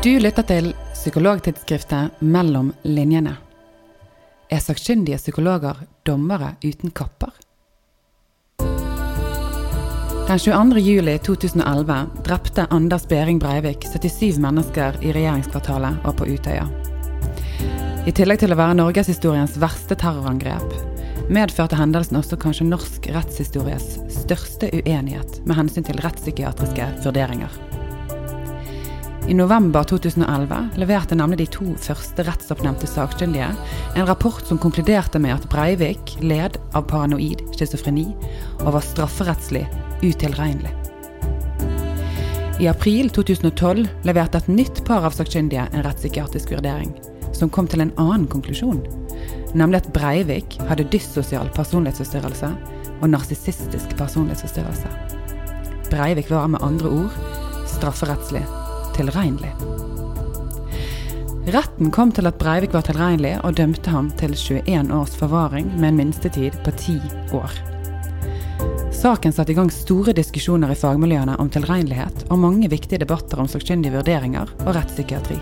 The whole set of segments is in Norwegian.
Du lytter til psykologtidsskriftet Mellom linjene. Er sakkyndige psykologer dommere uten kapper? Den 22. juli 2011 drepte Anders Behring Breivik 77 mennesker i regjeringskvartalet og på Utøya. I tillegg til å være norgeshistoriens verste terrorangrep, medførte hendelsen også kanskje norsk rettshistories største uenighet med hensyn til rettspsykiatriske vurderinger. I november 2011 leverte nemlig de to første rettsoppnevnte sakkyndige en rapport som konkluderte med at Breivik led av paranoid schizofreni og var strafferettslig utilregnelig. I april 2012 leverte et nytt par av sakkyndige en rettspsykiatrisk vurdering, som kom til en annen konklusjon, nemlig at Breivik hadde dyssosial personlighetsforstyrrelse og narsissistisk personlighetsforstyrrelse. Breivik var med andre ord strafferettslig tilregnelig. Retten kom til at Breivik var tilregnelig og dømte ham til 21 års forvaring med en minstetid på 10 år. Saken satte i gang store diskusjoner i fagmiljøene om tilregnelighet og mange viktige debatter om sakkyndige vurderinger og rettspsykiatri.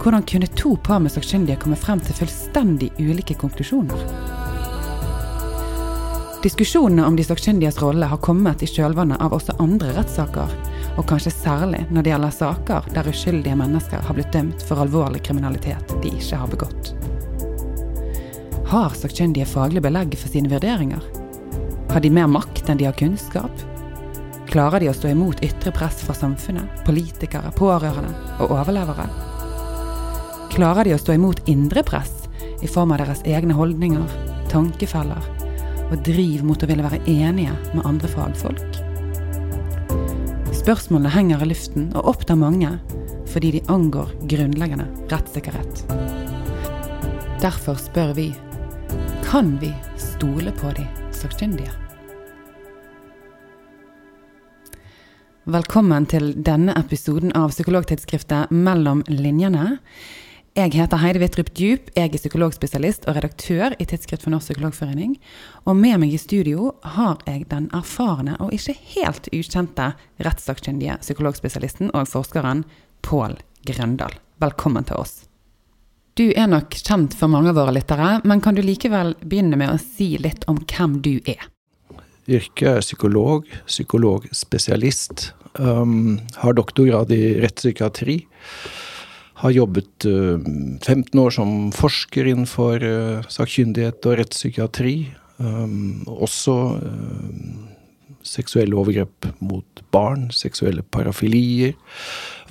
Hvordan kunne to par med sakkyndige komme frem til fullstendig ulike konklusjoner? Diskusjonene om de sakkyndiges rolle har kommet i kjølvannet av også andre rettssaker, og kanskje særlig når det gjelder saker der uskyldige mennesker har blitt dømt for alvorlig kriminalitet de ikke har begått. Har sakkyndige faglig belegg for sine vurderinger? Har de mer makt enn de har kunnskap? Klarer de å stå imot ytre press fra samfunnet, politikere, pårørende og overlevere? Klarer de å stå imot indre press i form av deres egne holdninger, tankefeller og driv mot å ville være enige med andre fagfolk? Spørsmålene henger i luften og opptar mange fordi de angår grunnleggende rettssikkerhet. Derfor spør vi kan vi stole på de sakkyndige? Velkommen til denne episoden av psykologtidsskriftet Mellom linjene. Jeg heter Heidi Wittrup Djup, jeg er psykologspesialist og redaktør i Tidsskritt for Norsk Psykologforening. Og med meg i studio har jeg den erfarne og ikke helt ukjente rettssakkyndige psykologspesialisten og forskeren Pål Grøndal. Velkommen til oss. Du er nok kjent for mange av våre lyttere, men kan du likevel begynne med å si litt om hvem du er? Yrket er psykolog, psykologspesialist. Um, har doktorgrad i rettspsykiatri. Har jobbet uh, 15 år som forsker innenfor uh, sakkyndighet og rettspsykiatri. Um, også seksuelle overgrep mot barn, seksuelle parafilier,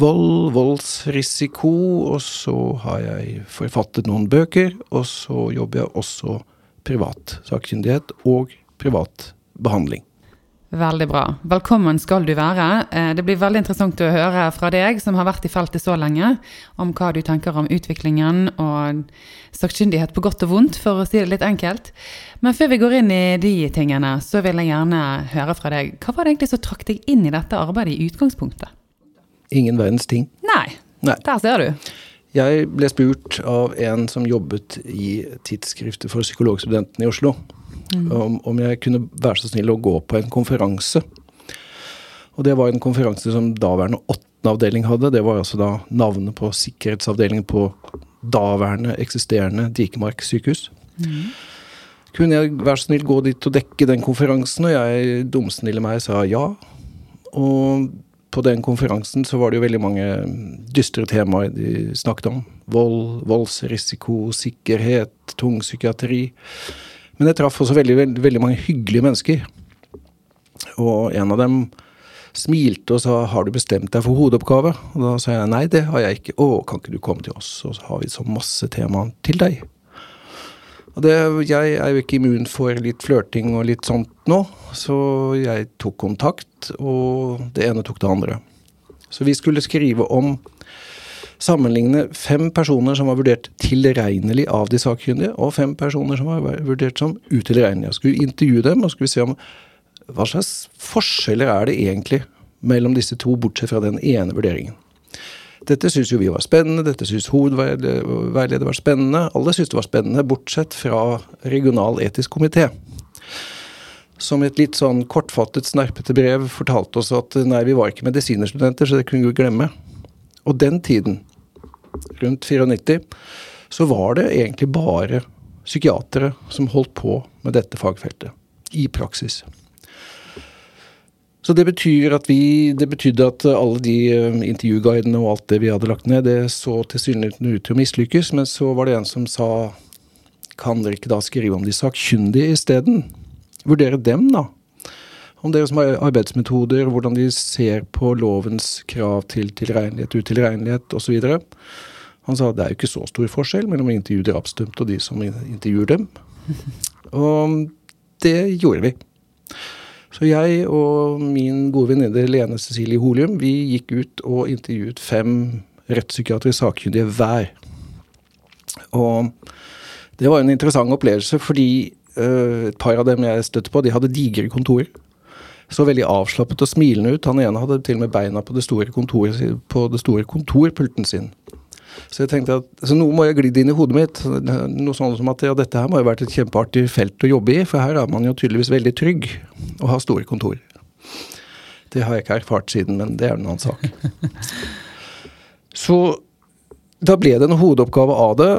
vold, voldsrisiko. Og så har jeg forfattet noen bøker, og så jobber jeg også privat sakkyndighet og privat behandling. Veldig bra. Velkommen skal du være. Det blir veldig interessant å høre fra deg, som har vært i feltet så lenge, om hva du tenker om utviklingen og sakkyndighet på godt og vondt, for å si det litt enkelt. Men før vi går inn i de tingene, så vil jeg gjerne høre fra deg. Hva var det egentlig som trakk deg inn i dette arbeidet i utgangspunktet? Ingen verdens ting. Nei. Nei. Der ser du. Jeg ble spurt av en som jobbet i tidsskriftet for psykologstudentene i Oslo, mm. om, om, jeg kunne være så snill å gå på en konferanse. Og det var en konferanse som daværende åttende avdeling hadde. Det var altså da navnet på sikkerhetsavdelingen på daværende eksisterende Dikemark sykehus. Mm. Kunne jeg være så snill gå dit og dekke den konferansen, og jeg dumsnille meg sa ja. Og på den konferansen så var det jo veldig mange dystre temaer de snakket om. Vold, voldsrisiko, sikkerhet, tung psykiatri. Men jeg traff også veldig, veldig, veldig mange hyggelige mennesker. Og en av dem smilte og sa 'har du bestemt deg for hodeoppgave?' Og da sa jeg nei, det har jeg ikke. 'Å, kan ikke du komme til oss, og så har vi så masse temaer til deg'. Og det, jeg er jo ikke immun for litt flørting og litt sånt nå, så jeg tok kontakt, og det ene tok det andre. Så vi skulle skrive om Sammenligne fem personer som var vurdert tilregnelig av de sakkyndige, og fem personer som var vurdert som utilregnelige. Skulle intervjue dem og skulle se om hva slags forskjeller er det egentlig mellom disse to, bortsett fra den ene vurderingen. Dette syntes jo vi var spennende, dette syntes hovedveileder var spennende. Alle syntes det var spennende, bortsett fra Regional etisk komité. Som i et litt sånn kortfattet, snerpete brev fortalte oss at nei, vi var ikke medisinerstudenter, så det kunne vi glemme. Og den tiden, rundt 94, så var det egentlig bare psykiatere som holdt på med dette fagfeltet. I praksis. Så det betyr at vi Det betydde at alle de eh, intervjuguidene og alt det vi hadde lagt ned, det så tilsynelatende ut til å mislykkes. Men så var det en som sa Kan dere ikke da skrive om de sakkyndige isteden? Vurdere dem, da. Om deres arbeidsmetoder, hvordan de ser på lovens krav til tilregnelighet, utilregnelighet osv. Han sa det er jo ikke så stor forskjell mellom intervjuet drapsdømte og de som intervjuer dem. Og det gjorde vi. Så jeg og min gode venninne Lene Cecilie Holium vi gikk ut og intervjuet fem rettspsykiatrisk sakkyndige hver. Og det var en interessant opplevelse fordi uh, et par av dem jeg støtte på, de hadde digre kontorer. Så veldig avslappet og smilende ut. Han ene hadde til og med beina på det store, på det store kontorpulten sin. Så jeg tenkte at så noe må jeg glidd inn i hodet mitt. Noe sånn som at ja, dette her må jo vært et kjempeartig felt å jobbe i, for her er man jo tydeligvis veldig trygg og har store kontor. Det har jeg ikke erfart siden, men det er en annen sak. Så da ble det en hovedoppgave av det.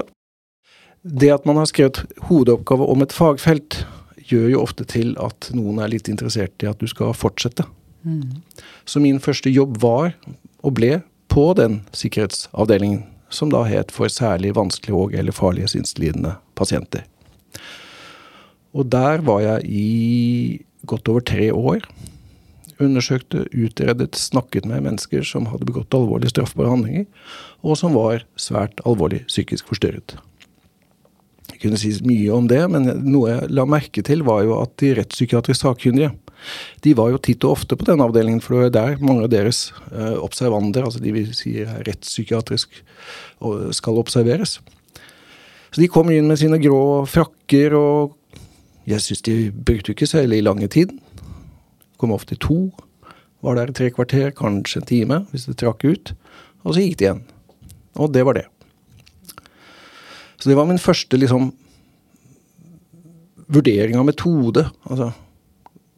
Det at man har skrevet hovedoppgave om et fagfelt, gjør jo ofte til at noen er litt interessert i at du skal fortsette. Mm. Så min første jobb var, og ble, på den sikkerhetsavdelingen som da het for særlig vanskelige og eller farlige sinnslidende pasienter. Og der var jeg i godt over tre år. Undersøkte, utredet, snakket med mennesker som hadde begått alvorlige straffbare handlinger, og som var svært alvorlig psykisk forstyrret. Jeg kunne si mye om det, men noe jeg la merke til, var jo at de rettspsykiatrisk sakkyndige de var jo titt og ofte på den avdelingen, for det er der mange av deres eh, observander, altså de vi sier er rettspsykiatrisk, skal observeres. Så de kom inn med sine grå frakker, og jeg syns de brukte ikke særlig lange tid. Kom ofte to. Var der tre kvarter, kanskje en time, hvis det trakk ut. Og så gikk de igjen. Og det var det. Så det var min første liksom vurdering av metode. Altså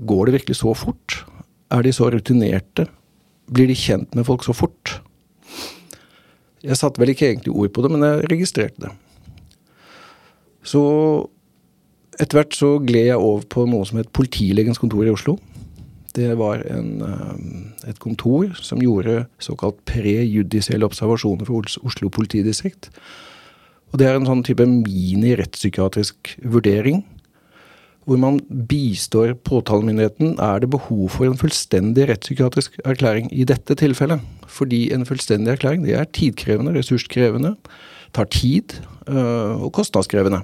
Går det virkelig så fort? Er de så rutinerte? Blir de kjent med folk så fort? Jeg satte vel ikke egentlig ord på det, men jeg registrerte det. Så etter hvert så gled jeg over på noe som het Politilegens kontor i Oslo. Det var en, eh, et kontor som gjorde såkalt prejudisielle observasjoner for Oslo politidistrikt. Og det er en sånn type mini-rettspsykiatrisk vurdering hvor man bistår påtalemyndigheten, er det behov for en fullstendig rettspsykiatrisk erklæring i dette tilfellet. Fordi en fullstendig erklæring det er tidkrevende, ressurskrevende, tar tid øh, og kostnadskrevende.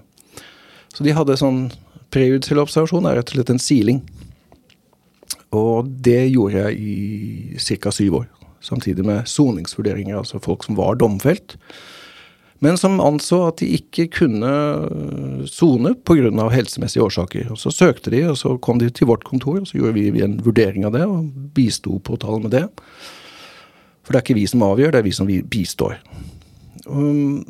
Så de hadde sånn prejudisiell observasjon er rett og slett en siling. Og det gjorde jeg i ca. syv år. Samtidig med soningsvurderinger, altså folk som var domfelt men som anså at de ikke kunne øh, sone pga. helsemessige årsaker. Og Så søkte de, og så kom de til vårt kontor, og så gjorde vi en vurdering av det og bisto påtalen med det. For det er ikke vi som avgjør, det er vi som bistår. Um,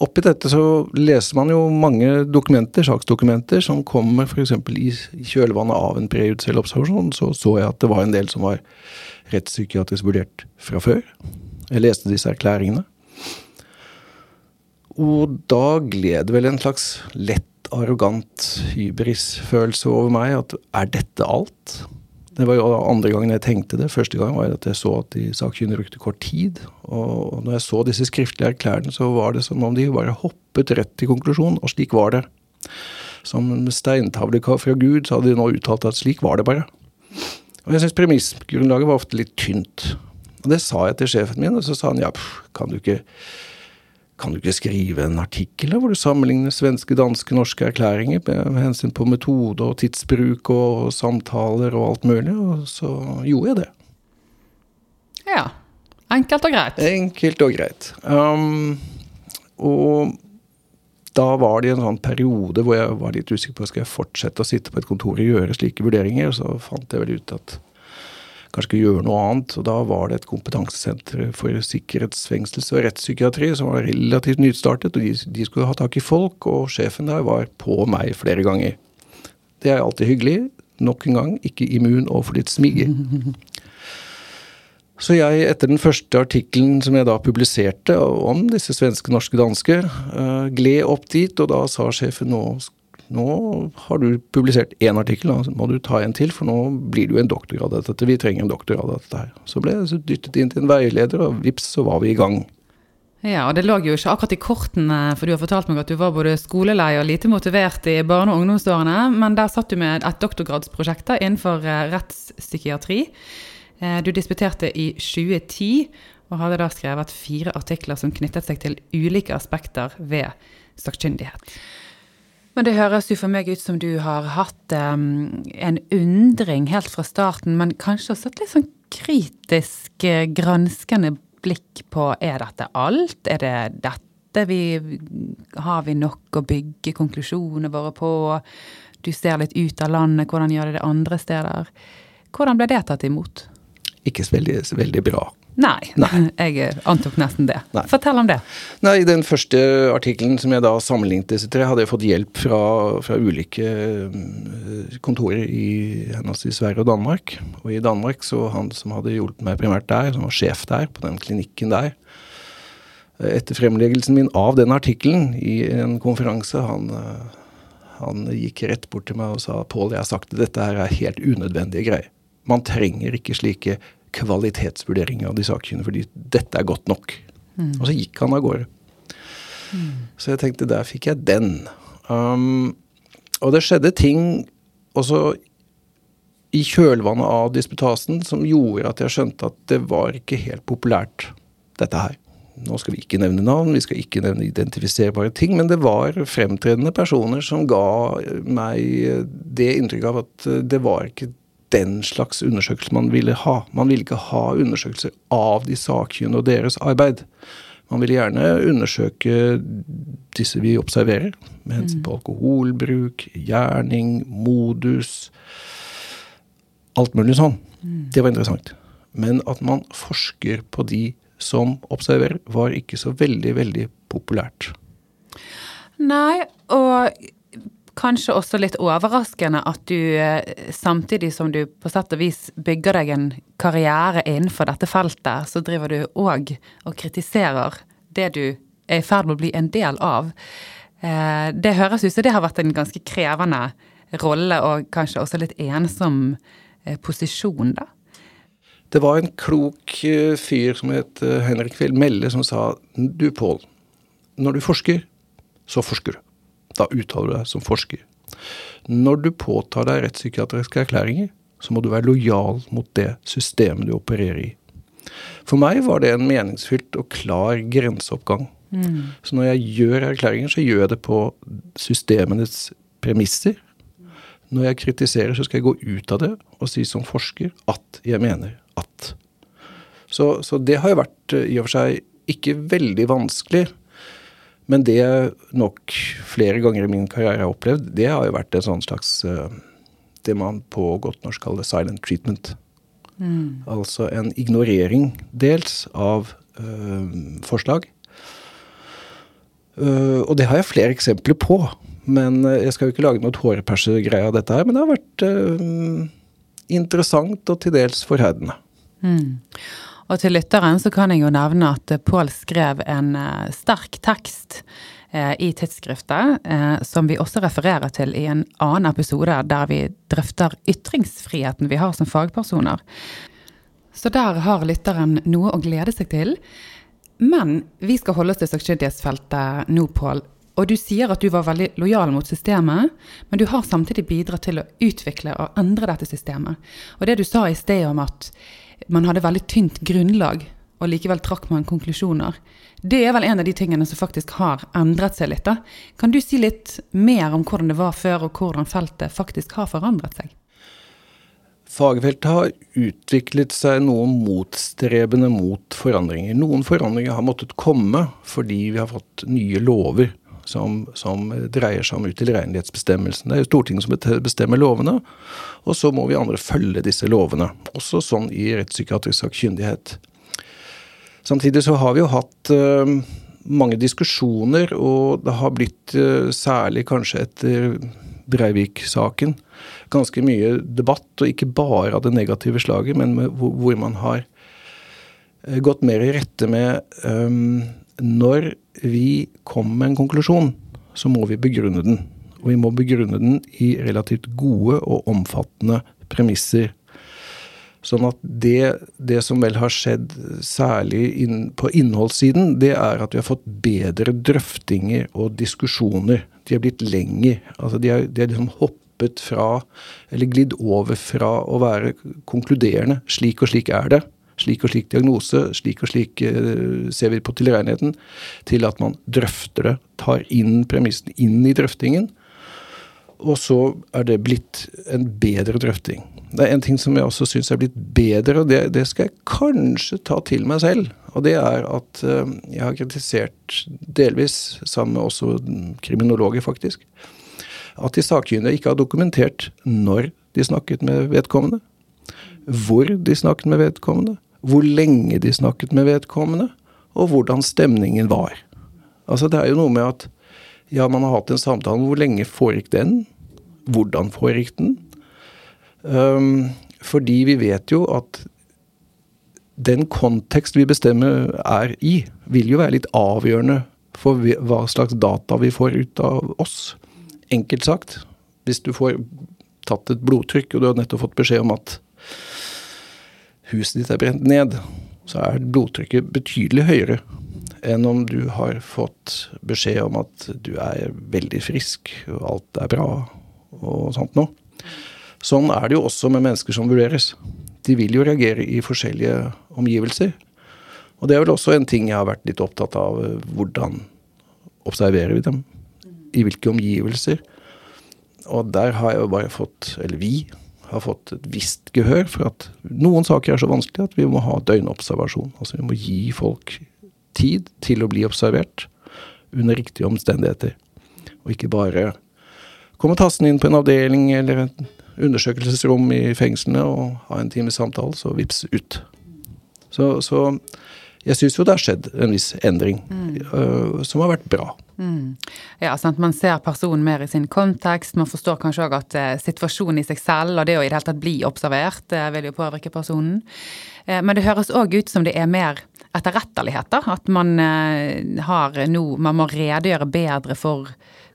oppi dette så leser man jo mange dokumenter, saksdokumenter som kommer f.eks. i kjølvannet av en prejudisiell observasjon. Så så jeg at det var en del som var rettspsykiatrisk vurdert fra før. Jeg leste disse erklæringene. Og da gled vel en slags lett arrogant hybrisfølelse over meg. At er dette alt? Det var jo andre gangen jeg tenkte det. Første gang var at jeg så at de sakkyndige brukte kort tid. Og når jeg så disse skriftlige erklærene, så var det som om de bare hoppet rett til konklusjon. Og slik var det. Som steintavle fra Gud, så hadde de nå uttalt at slik var det bare. Og jeg syns premissgrunnlaget var ofte litt tynt. Og det sa jeg til sjefen min, og så sa han ja, pff, kan du ikke kan du ikke skrive en artikkel hvor du sammenligner svenske, danske, norske erklæringer med hensyn på metode og tidsbruk og samtaler og alt mulig? Og så gjorde jeg det. Ja. Enkelt og greit. Enkelt og greit. Um, og da var det en sånn periode hvor jeg var litt usikker på skal jeg fortsette å sitte på et kontor og gjøre slike vurderinger. Så fant jeg vel ut at kanskje ikke gjøre noe annet. Og da var det et kompetansesenter for sikkerhetsfengsels- og rettspsykiatri som var relativt nystartet. og de, de, skulle ha tak i folk, og sjefen der var på meg flere ganger. Det er alltid hyggelig. Nok en gang ikke immun overfor litt smiger. Så jeg, etter den første artikkelen som jeg da publiserte om disse svenske, norske, danske, uh, gled opp dit, og da sa sjefen nå, nå har du publisert én artikkel, da må du ta en til, for nå blir det jo en doktorgrad av dette. Vi trenger en doktorgrad av dette her. Så ble jeg dyttet inn til en veileder, og vips, så var vi i gang. Ja, og det lå jo ikke akkurat i kortene, for du har fortalt meg at du var både skolelei og lite motivert i barne- og ungdomsårene, men der satt du med et doktorgradsprosjekt innenfor eh, rettspsykiatri. Eh, du disputerte i 2010, og hadde da skrevet fire artikler som knyttet seg til ulike aspekter ved sakkyndighet. Men det høres jo for meg ut som du har hatt um, en undring helt fra starten, men kanskje også et litt sånn kritisk, uh, granskende blikk på er dette alt? Er det dette vi Har vi nok å bygge konklusjonene våre på? Du ser litt ut av landet, hvordan gjør de det andre steder? Hvordan ble det tatt imot? ikke så veldig, så veldig bra. Nei, Nei, jeg antok nesten det. Nei. Fortell om det. Nei, I den første artikkelen som jeg da sammenlignet disse tre, hadde jeg fått hjelp fra, fra ulike eh, kontorer i henholdsvis Sverige og Danmark. Og i Danmark så han som hadde hjulpet meg primært der, som var sjef der, på den klinikken der Etter fremleggelsen min av den artikkelen i en konferanse, han, eh, han gikk rett bort til meg og sa Pål, jeg har sagt at dette her er helt unødvendige greier. Man trenger ikke slike kvalitetsvurderinger av de sakkyndige, fordi dette er godt nok. Mm. Og så gikk han av gårde. Mm. Så jeg tenkte, der fikk jeg den. Um, og det skjedde ting også i kjølvannet av disputasen som gjorde at jeg skjønte at det var ikke helt populært, dette her. Nå skal vi ikke nevne navn, vi skal ikke nevne identifiserbare ting, men det var fremtredende personer som ga meg det inntrykket av at det var ikke den slags undersøkelse man ville ha. Man ville ikke ha undersøkelser av de sakkyndige og deres arbeid. Man ville gjerne undersøke disse vi observerer, med hensyn på mm. alkoholbruk, gjerning, modus Alt mulig sånn. Mm. Det var interessant. Men at man forsker på de som observerer, var ikke så veldig, veldig populært. Nei, og kanskje også litt overraskende at du eh, samtidig som du på sett og vis bygger deg en karriere innenfor dette feltet, så driver du òg og kritiserer det du er i ferd med å bli en del av. Eh, det høres ut som det har vært en ganske krevende rolle, og kanskje også litt ensom eh, posisjon, da? Det var en klok fyr som het Henrik Fjell Melle, som sa du, Pål, når du forsker, så forsker du. Da uttaler du deg som forsker. Når du påtar deg rettspsykiatriske erklæringer, så må du være lojal mot det systemet du opererer i. For meg var det en meningsfylt og klar grenseoppgang. Mm. Så når jeg gjør erklæringer, så gjør jeg det på systemenes premisser. Når jeg kritiserer, så skal jeg gå ut av det og si som forsker at jeg mener at. Så, så det har jo vært eh, i og for seg ikke veldig vanskelig. Men det jeg nok flere ganger i min karriere har opplevd, det har jo vært en sånn slags uh, Det man på godt norsk kaller silent treatment. Mm. Altså en ignorering dels av øh, forslag. Uh, og det har jeg flere eksempler på. Men jeg skal jo ikke lage noe tårepersegreie av dette her. Men det har vært interessant og til dels forherdende. Mm. Og til lytteren så kan jeg jo nevne at Pål skrev en uh, sterk tekst uh, i tidsskriftet, uh, som vi også refererer til i en annen episode der vi drøfter ytringsfriheten vi har som fagpersoner. Så der har lytteren noe å glede seg til. Men vi skal holde oss til sakkyndighetsfeltet nå, Pål. Og du sier at du var veldig lojal mot systemet, men du har samtidig bidratt til å utvikle og endre dette systemet. Og det du sa i sted om at man hadde veldig tynt grunnlag, og likevel trakk man konklusjoner. Det er vel en av de tingene som faktisk har endret seg litt. da. Kan du si litt mer om hvordan det var før, og hvordan feltet faktisk har forandret seg? Fagfeltet har utviklet seg noe motstrebende mot forandringer. Noen forandringer har måttet komme fordi vi har fått nye lover som, som dreier seg om utilregnelighetsbestemmelsen. Det er jo Stortinget som bestemmer lovene, og så må vi andre følge disse lovene. Også sånn i rettspsykiatrisk sakkyndighet. Samtidig så har vi jo hatt uh, mange diskusjoner, og det har blitt, uh, særlig kanskje etter Breivik-saken, ganske mye debatt, og ikke bare av det negative slaget, men med, hvor, hvor man har eh, gått mer i rette med um, Når vi kommer med en konklusjon, så må vi begrunne den. Og vi må begrunne den i relativt gode og omfattende premisser. Sånn at det, det som vel har skjedd særlig inn, på innholdssiden, det er at vi har fått bedre drøftinger og diskusjoner. De har blitt lengre. Altså de har, de har liksom hoppet fra, eller glidd over fra å være konkluderende. Slik og slik er det slik og slik diagnose, slik og slik uh, ser vi på tilregneligheten, til at man drøfter det, tar inn premissene inn i drøftingen. Og så er det blitt en bedre drøfting. Det er en ting som jeg også syns er blitt bedre, og det, det, skal jeg kanskje ta til meg selv. Og det er at uh, jeg har kritisert, delvis sammen med også kriminologer faktisk, at de sakkyndige ikke har dokumentert når de snakket med vedkommende hvor de snakket med vedkommende, hvor lenge de snakket med vedkommende, og hvordan stemningen var. Altså Det er jo noe med at ja, man har hatt en samtale, hvor lenge foregikk den? Hvordan foregikk den? Um, fordi vi vet jo at den kontekst vi bestemmer er i, vil jo være litt avgjørende for hva slags data vi får ut av oss. Enkelt sagt, hvis du får tatt et blodtrykk, og du har nettopp fått beskjed om at huset ditt er brent ned, så er blodtrykket betydelig høyere enn om du har fått beskjed om at du er veldig frisk, og alt er bra og sånt noe. Sånn er det jo også med mennesker som vurderes. De vil jo reagere i forskjellige omgivelser. Og det er vel også en ting jeg har vært litt opptatt av. Hvordan observerer vi dem? I hvilke omgivelser? Og der har jeg jo bare fått, eller vi, har fått et visst gehør for at noen saker er så vanskelig at vi må ha døgnobservasjon. Altså vi må gi folk tid til å bli observert under riktige omstendigheter. Og ikke bare komme tassende inn på en avdeling eller et undersøkelsesrom i fengslene og ha en times samtale, så vips ut. Så, så jeg syns jo det har skjedd en viss endring, mm. uh, som har vært bra. Mm. Ja, sant? Man ser personen mer i sin kontekst. Man forstår kanskje òg at eh, situasjonen i seg selv og det å i det hele tatt bli observert, eh, vil jo påvirke personen. Eh, men det høres òg ut som det er mer etterretteligheter. At man har nå Man må redegjøre bedre for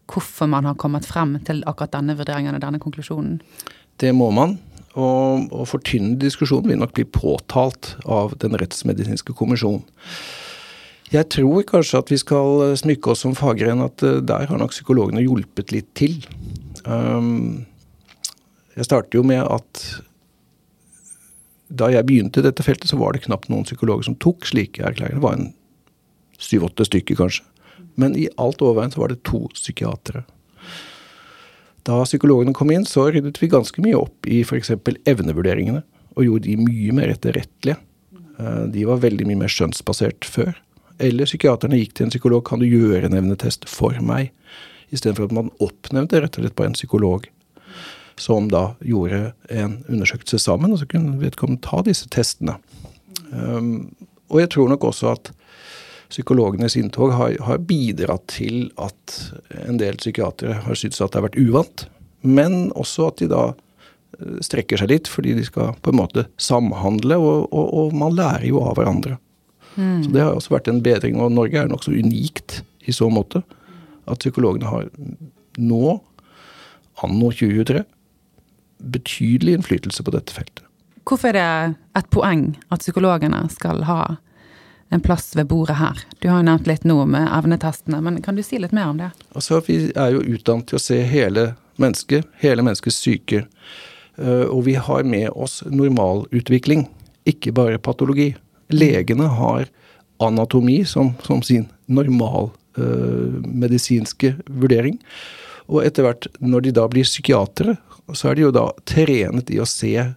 hvorfor man har kommet frem til akkurat denne vurderingen og denne konklusjonen. Det må man. Og, og fortynnende diskusjon vil nok bli påtalt av Den rettsmedisinske kommisjon. Jeg tror kanskje at vi skal smykke oss som faggren at eh, der har nok psykologene hjulpet litt til. Um, jeg starter jo med at da jeg begynte dette feltet, så var det knapt noen psykologer som tok slike erklæringer. Det var en syv-åtte stykker, kanskje. Men i alt overveien så var det to psykiatere. Da psykologene kom inn, så ryddet vi ganske mye opp i f.eks. evnevurderingene, og gjorde de mye mer etterrettelige. Eh, de var veldig mye mer skjønnsbasert før. Eller psykiaterne gikk til en psykolog kan du gjøre en evnetest for meg, istedenfor at man oppnevnte rett og slett bare en psykolog som da gjorde en undersøkelse sammen, og så kunne vedkommende ta disse testene. Um, og jeg tror nok også at psykologenes inntog har, har, bidratt til at en del psykiatere har syntes at det har vært uvant. Men også at de da eh, strekker seg litt, fordi de skal på en måte samhandle, og, og, og man lærer jo av hverandre. Mm. Så det har også vært en bedring, og Norge er nokså unikt i så måte. At psykologene har nå, anno 2023, betydelig innflytelse på dette feltet. Hvorfor er det et poeng at psykologene skal ha en plass ved bordet her. Du har jo nevnt litt nå med evnetestene, men kan du si litt mer om det? Altså, Vi er jo utdannet til å se hele mennesket, hele menneskets syke. Eh, og vi har med oss normalutvikling, ikke bare patologi. Legene har anatomi som, som sin normalmedisinske øh, vurdering. Og etter hvert, når de da blir psykiatere, så er de jo da trenet i å se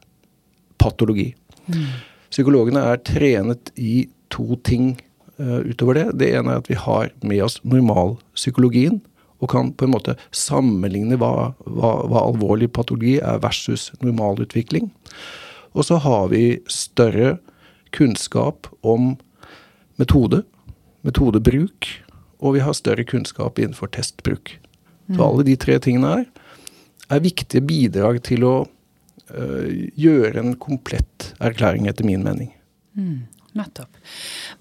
patologi. Mm. Psykologene er trenet i to ting uh, utover det. Det ene er at vi har med oss normalpsykologien, og kan på en måte sammenligne hva, hva, hva alvorlig patologi er versus normalutvikling. Og så har vi større kunnskap om metode, metodebruk, og vi har større kunnskap innenfor testbruk. Så mm. alle de tre tingene her er viktige bidrag til å uh, gjøre en komplett erklæring, etter min mening. Mm. Nettopp.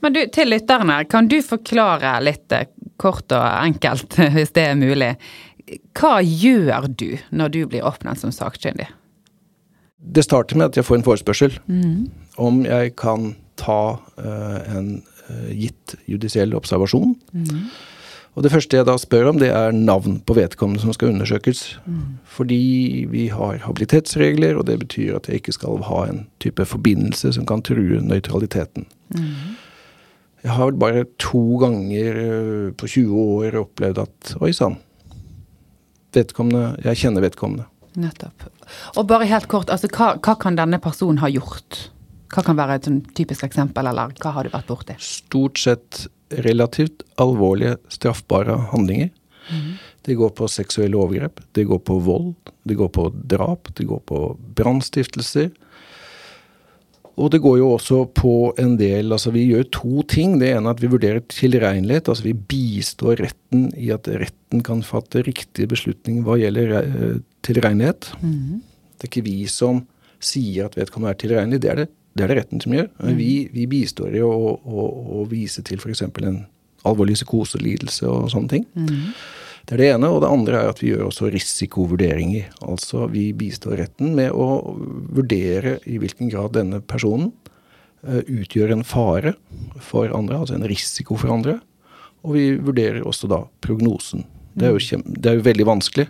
Men du, til lytterne, kan du forklare litt eh, kort og enkelt, hvis det er mulig, hva gjør du når du blir oppnevnt som sakkyndig? Det starter med at jeg får en forespørsel mm. om jeg kan ta uh, en uh, gitt judisiell observasjon. Mm. Og det første jeg da spør om, det er navn på vedkommende som skal undersøkes. Mm. Fordi vi har habilitetsregler, og det betyr at jeg ikke skal ha en type forbindelse som kan true nøytraliteten. Mm. Jeg har vel bare to ganger eh, på 20 år opplevd at oi sann, vedkommende Jeg kjenner vedkommende. Nettopp. Og bare helt kort, altså hva, hva kan denne personen ha gjort? Hva kan være et sånn typisk eksempel, eller hva har du vært borti? Stort sett relativt alvorlige straffbare handlinger. Mm. Det går på seksuelle overgrep, det går på vold, det går på drap, det går på brannstiftelser. Og det går jo også på en del Altså, vi gjør to ting. Det ene er at vi vurderer tilregnelighet. Altså vi bistår retten i at retten kan fatte riktige beslutninger hva gjelder uh, tilregnelighet. Mm. Det er ikke vi som sier at vedkommende er tilregnelig. Det er det det er det retten som gjør. Mm. Vi, vi, bistår i å, å, å vise til f.eks. en alvorlig psykoselidelse og sånne ting. Mm. Det er det ene. Og det andre er at vi gjør også risikovurderinger. Altså vi bistår retten med å vurdere i hvilken grad denne personen uh, utgjør en fare for andre, altså en risiko for andre. Og vi vurderer også da prognosen. Det er jo, mm. kjem, det er jo veldig vanskelig.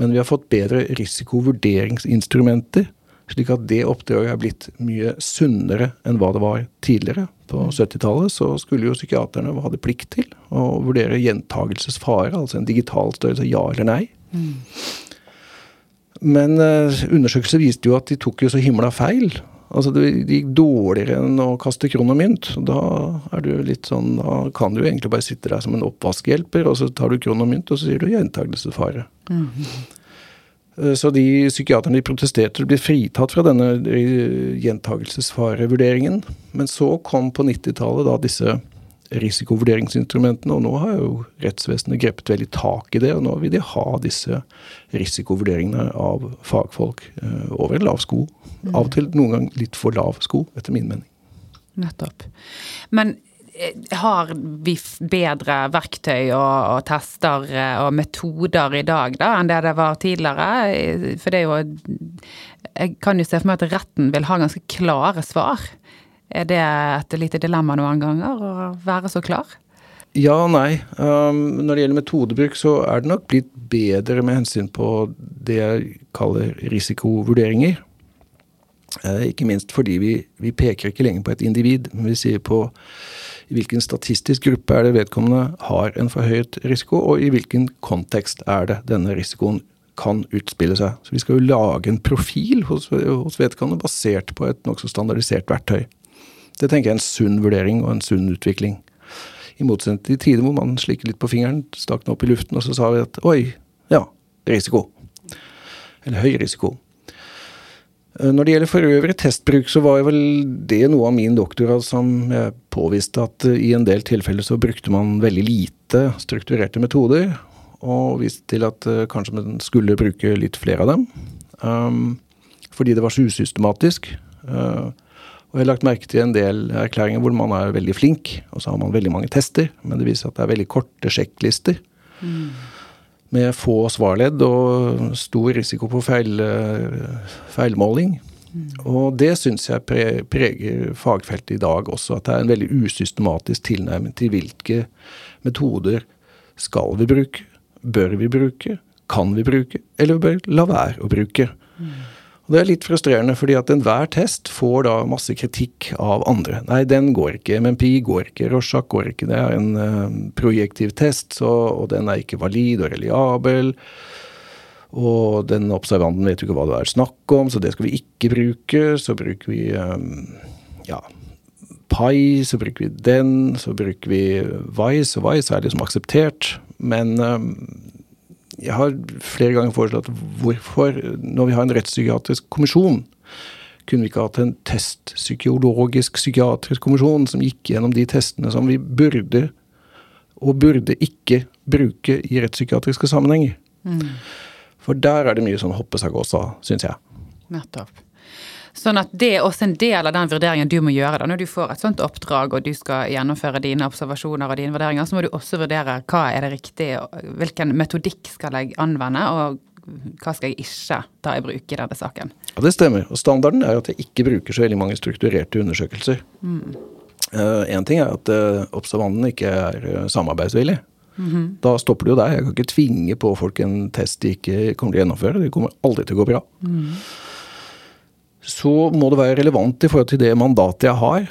Men vi har fått bedre risikovurderingsinstrumenter slik at det oppdraget er blitt mye sunnere enn hva det var tidligere. På 70-tallet så skulle jo psykiaterne hadde plikt til å vurdere gjentagelsesfare, altså en digital størrelse, ja eller nei. Mm. Men uh, undersøkelser viste jo at de tok jo så himla feil. Altså Det gikk dårligere enn å kaste kron og mynt. Da er du litt sånn, da kan du egentlig bare sitte der som en oppvaskhjelper, og så tar du kron og mynt, og så sier du gjentagelsesfare. Mm. Eh, så de psykiaterne de protesterte ble fritatt fra denne eh, gjentagelsesfarevurderingen. Men så kom på 90-tallet da disse risikovurderingsinstrumentene, og nå har jo rettsvesenet grepet veldig tak i det. Og nå vil de ha disse risikovurderingene av fagfolk eh, over en lav sko. Av og til noen gang litt for lav sko, etter min mening. Nettopp. Men har vi bedre verktøy og, og, tester eh, og metoder i dag da, enn det det var tidligere? Eh, for det er jo Jeg kan jo se for meg at retten vil ha ganske klare svar. Er det et lite dilemma noen ganger å være så klar? Ja og nei. Um, når det gjelder metodebruk, så er det nok blitt bedre med hensyn på det jeg kaller risikovurderinger. Uh, ikke minst fordi vi, vi peker ikke lenger på et individ, men vi sier på i hvilken statistisk gruppe er det vedkommende har en forhøyet risiko, og i hvilken kontekst er det denne risikoen kan utspille seg. Så Vi skal jo lage en profil hos, hos vedkommende basert på et nokså standardisert verktøy. Det tenker jeg er en sunn vurdering og en sunn utvikling. I motsetning til tider hvor man slikker litt på fingeren, stakk den opp i luften, og så sa vi at oi, ja, risiko. Eller høy risiko. Eh, når det gjelder for øvrig testbruk, så var vel det noe av min doktorgrad som påviste at eh, i en del tilfeller så brukte man veldig lite strukturerte metoder, og viste til at uh, kanskje man skulle bruke litt flere av dem. Um, fordi det var så usystematisk. Uh, og jeg har lagt merke til en del erklæringer hvor man er veldig flink, og så har man veldig mange tester, men det viser at det er veldig korte sjekklister. Mm med få svarledd og stor risiko på feil, feilmåling. Mm. Og det syns jeg preger fagfeltet i dag også, at det er en veldig usystematisk tilnærming til hvilke metoder skal vi bruke, bør vi bruke, kan vi bruke, eller bør la være å bruke. Mm. Og Det er litt frustrerende, fordi at enhver test får da masse kritikk av andre. Nei, den går ikke. MMP går ikke. Rorschach går ikke. Det er en uh, projektiv test, så, og den er ikke valid og reliabel. Og den observanten vet jo ikke hva det er snakk om, så det skal vi ikke bruke. Så bruker vi um, ja, Pi, så bruker vi den, så bruker vi Vice, og Vice er liksom akseptert. Men um, jeg har flere ganger foreslått hvorfor, når vi har en rettspsykiatrisk kommisjon, kunne vi ikke hatt en testpsykologisk psykiatrisk kommisjon som gikk gjennom de testene som vi burde og burde ikke bruke i rettspsykiatriske sammenhenger. Mm. For der er det mye sånn hoppe seg gåsa, syns jeg. Nettopp. Sånn at det er også en del av den vurderingen du må gjøre da, når du får et sånt oppdrag og du skal gjennomføre dine observasjoner og dine vurderinger, så må du også vurdere hva er det riktige, hvilken metodikk skal jeg anvende, og hva skal jeg ikke ta i bruk i denne saken. Ja, Det stemmer. Og standarden er at jeg ikke bruker så veldig mange strukturerte undersøkelser. Én mm. uh, ting er at uh, observanten ikke er uh, samarbeidsvillig. Mm -hmm. Da stopper det jo der. Jeg kan ikke tvinge på folk en test de ikke kommer til å gjennomføre. Det kommer aldri til å gå bra. Mm så må det være relevant i forhold til det mandatet jeg har.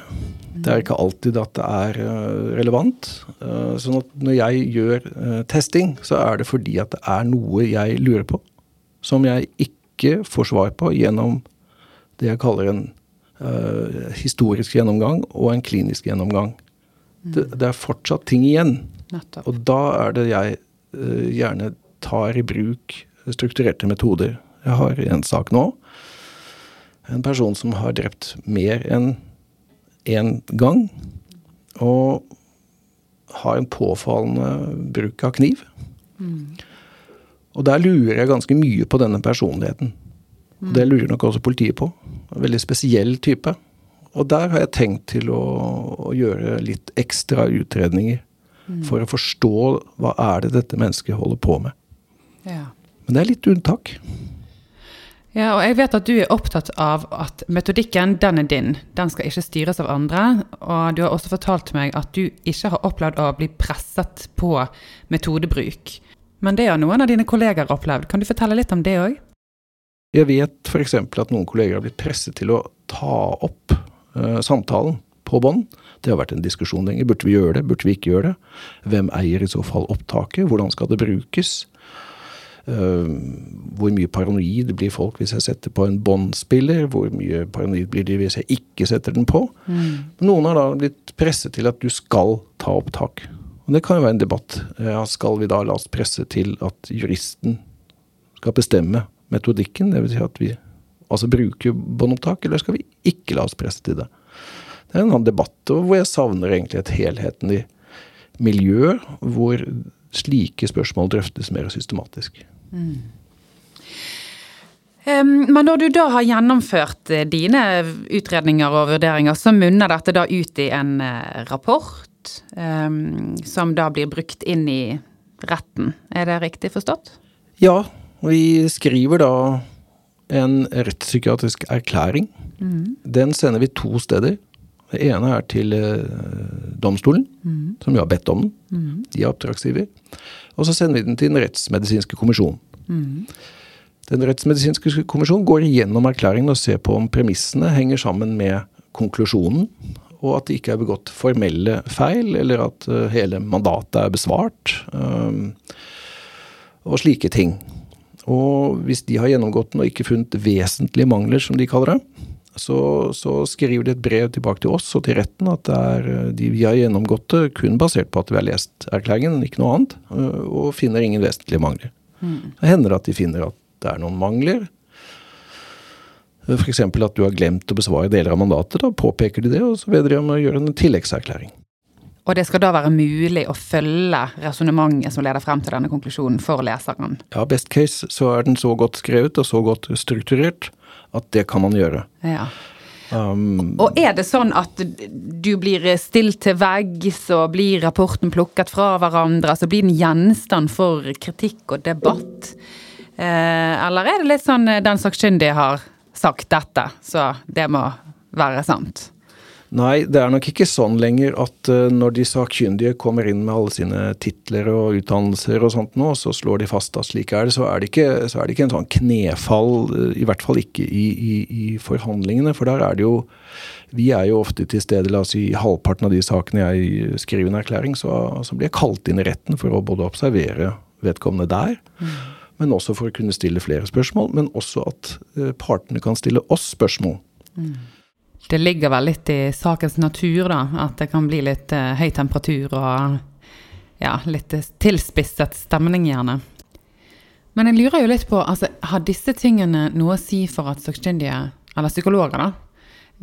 Det er ikke alltid at det er eh, relevant. Eh, sånn at når jeg gjør eh, testing, så er det fordi at det er noe jeg lurer på, som jeg ikke får svar på gjennom det jeg kaller en uh, historisk gjennomgang og en klinisk gjennomgang. Mm. Det, det, er fortsatt ting igjen. Nettopp. Og da er det jeg uh, gjerne tar i bruk strukturerte metoder. Jeg har en sak nå en person som har drept mer enn én gang. Og har en påfallende bruk av kniv. Mm. Og der lurer jeg ganske mye på denne personligheten. Mm. Det lurer nok også politiet på. En veldig spesiell type. Og der har jeg tenkt til å, å gjøre litt ekstra utredninger. Mm. For å forstå hva er det dette mennesket holder på med. Ja. Men det er litt unntak. Ja, og jeg vet at du er opptatt av at metodikken, den er din. Den skal ikke styres av andre. Og du har også fortalt meg at du ikke har opplevd å bli presset på metodebruk. Men det har noen av dine kolleger opplevd. Kan du fortelle litt om det òg? Jeg vet f.eks. at noen kolleger har blitt presset til å ta opp uh, samtalen på bånd. Det har vært en diskusjon lenger. Burde vi gjøre det? Burde vi ikke gjøre det? Hvem eier i så fall opptaket? Hvordan skal det brukes? Uh, hvor mye paranoid blir folk hvis jeg setter på en båndspiller? Hvor mye paranoid blir de hvis jeg ikke setter den på? Mm. Noen har da blitt presset til at du skal ta opptak. Og det kan jo være en debatt. Ja, skal vi da la oss presse til at juristen skal bestemme metodikken? Dvs. Si at vi altså bruker båndopptak, eller skal vi ikke la oss presse til det? Det er en annen debatt hvor jeg savner egentlig et helhetlig miljø hvor slike spørsmål drøftes mer systematisk. Mm. Men når du da har gjennomført eh, dine utredninger og vurderinger, så munner dette da ut i en eh, rapport um, som da blir brukt inn i retten. Er det riktig forstått? Ja, vi skriver da en rettspsykiatrisk erklæring. Mm. Den sender vi to steder. Det ene er til uh, domstolen, mm. som jo har bedt om den. Mm. De er oppdragsgiver. Og så sender vi den til Den rettsmedisinske kommisjonen. Mm. Den rettsmedisinske kommisjonen går igjennom erklæringen og ser på om premissene henger sammen med konklusjonen, og at det ikke er begått formelle feil, eller at uh, hele mandatet er besvart, um, og slike ting. Og hvis de har gjennomgått den og ikke funnet vesentlige mangler, som de kaller det, så, så, skriver de et brev tilbake til oss og til retten at er, eh, de, vi har gjennomgått det kun basert på at vi har lest erklæringen, ikke noe annet, eh, og finner ingen vesentlige mangler. Mm. Hender at de finner at det er noen mangler. Eh, F.eks. at du har glemt å besvare deler av mandatet. Da påpeker de det, og så ber de om å gjøre en tilleggserklæring. Og det skal da være mulig å følge resonnementet som leder frem til denne konklusjonen for leseren? Ja, best case så er den så godt skrevet og så godt strukturert at det kan man gjøre. Ja. Um, og er det sånn at du blir stilt til veggs, og blir rapporten plukket fra hverandre? Altså blir den gjenstand for kritikk og debatt? Eh, eller er det litt sånn eh, den sakkyndige har sagt dette, så det må være sant? Nei, det er nok ikke sånn lenger at uh, når de sakkyndige kommer inn med alle sine titler og utdannelser og sånt nå, så slår de fast at slik er det, så er det ikke, er det ikke en sånn knefall, uh, i hvert fall ikke i, i, i, forhandlingene. For der er det jo Vi er jo ofte til stede, la oss si i halvparten av de sakene jeg skriver en erklæring, så, så blir jeg kalt inn i retten for å både observere vedkommende der. Mm. Men også for å kunne stille flere spørsmål, men også at uh, partene kan stille oss spørsmål. Mm det ligger vel litt i sakens natur, da. At det kan bli litt uh, høy temperatur og ja, litt tilspisset stemning, gjerne. Men jeg lurer jo litt på, altså, har disse tingene noe å si for at sakkyndige, eller psykologer, da,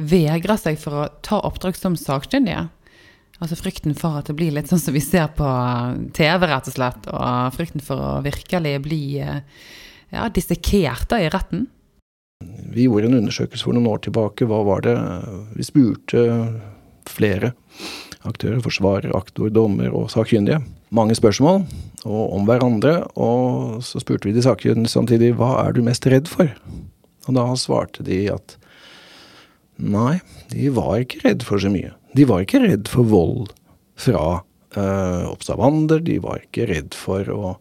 vegrer seg for å ta oppdrag som sakkyndige? Altså frykten for at det blir litt sånn som vi ser på TV, rett og slett. Og frykten for å virkelig bli ja, dissekert da i retten. Vi gjorde en undersøkelse for noen år tilbake. Hva var det Vi spurte flere aktører, forsvarer, aktor, dommer og sakkyndige. Mange spørsmål og om hverandre. Og så spurte vi de sakkyndige samtidig hva er du mest redd for? Og da svarte de at nei, de var ikke redd for så mye. De var ikke redd for vold fra øh, observander. De var ikke redd for å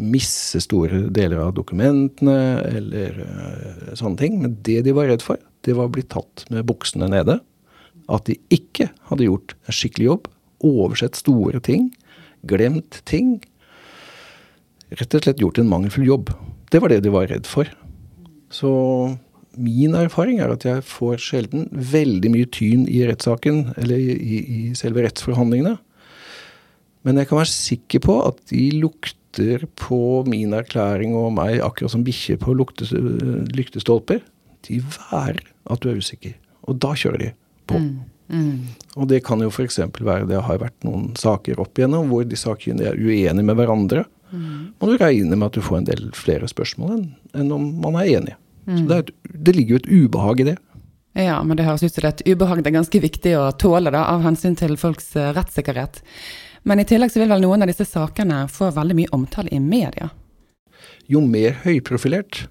misse store deler av dokumentene eller eh, sånne ting. Men det de var redd for, det var å bli tatt med buksene nede. At de ikke hadde gjort en skikkelig jobb. Oversett store ting. Glemt ting. Rett og slett gjort en mangelfull jobb. Det var det de var redd for. Så min erfaring er at jeg får sjelden veldig mye tyn i rettssaken, eller i, i selve rettsforhandlingene. Men jeg kan være sikker på at de lukter på min erklæring og meg akkurat som bikkjer på lyktestolper. De værer at du er usikker. Og da kjører de på. Mm, mm. Og det kan jo f.eks. være det har vært noen saker opp igjennom hvor de sakkyndige er uenige med hverandre. Mm. Og du regner med at du får en del flere spørsmål enn, enn om man er enig. Mm. Så det, et, det, ligger jo et ubehag i det. Ja, men det høres ut som et ubehag det er ganske viktig å tåle da, av hensyn til folks uh, rettssikkerhet. Men i tillegg så vil vel noen av disse sakene få veldig mye omtale i media? Jo mer høyprofilert,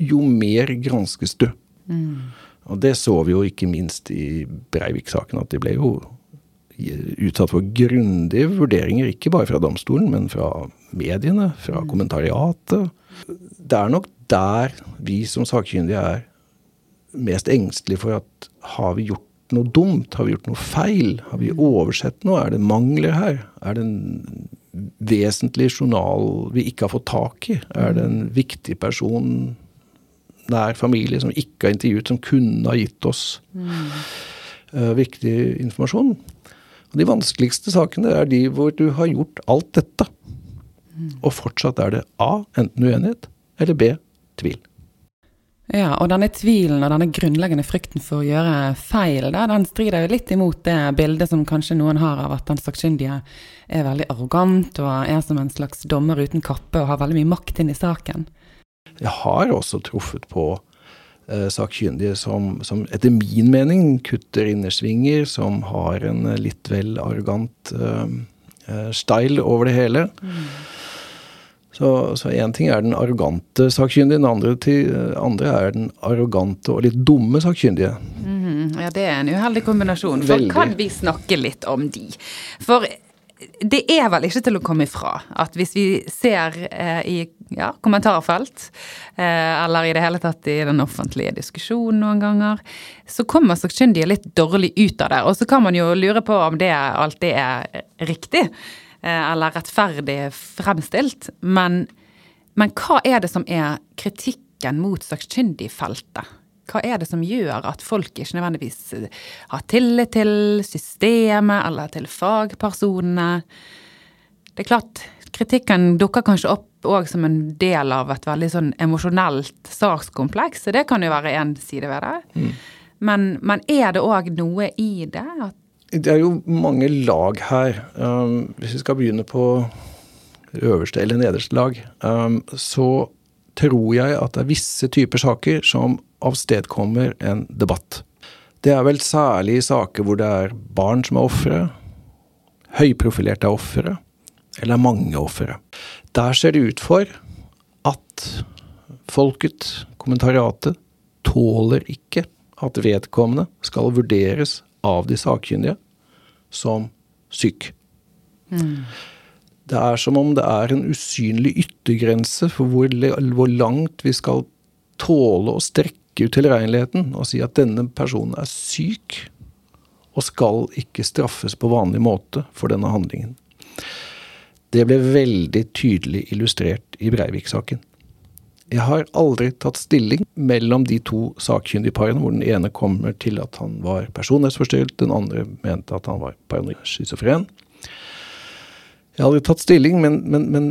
jo mer granskes du. Mm. Og det så vi jo ikke minst i Breivik-saken, at de ble jo utsatt for grundige vurderinger, ikke bare fra domstolen, men fra mediene, fra mm. kommentariatet. Det er nok der vi som sakkyndige er mest engstelige for at har vi gjort noe dumt? Har vi gjort noe feil? Har vi oversett noe? Er det mangler her? Er det en vesentlig journal vi ikke har fått tak i? Er det en viktig person, nær familie, som ikke har intervjuet, som kunne ha gitt oss mm. uh, viktig informasjon? Og de vanskeligste sakene er de hvor du har gjort alt dette, mm. og fortsatt er det A. Enten uenighet, eller B tvil. Ja, og denne tvilen og denne grunnleggende frykten for å gjøre feil, da, den strider jo litt imot det bildet som kanskje noen har av at den sakkyndige er veldig arrogant og er som en slags dommer uten kappe og har veldig mye makt inn i saken. Jeg har også truffet på eh, sakkyndige som, som, etter min mening kutter innersvinger, som har en litt vel arrogant eh, eh style over det hele. Mm. Så én ting er den arrogante sakkyndige, den andre, til, andre, er den arrogante og litt dumme sakkyndige. Mm, ja, det er en uheldig kombinasjon. For Veldig. kan vi snakke litt om de? For det er vel ikke til å komme ifra at hvis vi ser eh, i ja, kommentarfelt, eh, eller i det hele tatt i den offentlige diskusjonen noen ganger, så kommer sakkyndige litt dårlig ut av det. Og så kan man jo lure på om det alltid er riktig. Eh, eller rettferdig fremstilt. Men, men hva er det som er kritikken mot sakkyndigfeltet? Hva er det som gjør at folk ikke nødvendigvis eh, har tillit til systemet eller til fagpersonene? Det er klart, kritikken dukker kanskje opp òg som en del av et veldig sånn emosjonelt sakskompleks, så det kan jo være én side ved det. Mm. Men, men, er det òg noe i det? At det er jo mange lag her. Um, hvis vi skal begynne på øverste eller nederste lag, um, så tror jeg at det er visse typer saker som avstedkommer en debatt. Det er vel særlig i saker hvor det er barn som er ofre, høyprofilerte er ofre, eller er mange ofre. Der ser det ut for at folket, kommentariatet, tåler ikke at vedkommende skal vurderes av de sakkyndige som syk. Mm. Det er som om det er en usynlig yttergrense for hvor, hvor langt vi skal tåle å strekke ut tilregneligheten og si at denne personen er syk og skal ikke straffes på vanlig måte for denne handlingen. Det ble veldig tydelig illustrert i Breivik-saken. Jeg har aldri tatt stilling mellom de to sakkyndige parene, hvor den ene kommer til at han var personlighetsforstyrret, den andre mente at han var paranoid schizofren. Jeg har aldri tatt stilling, men, men, men,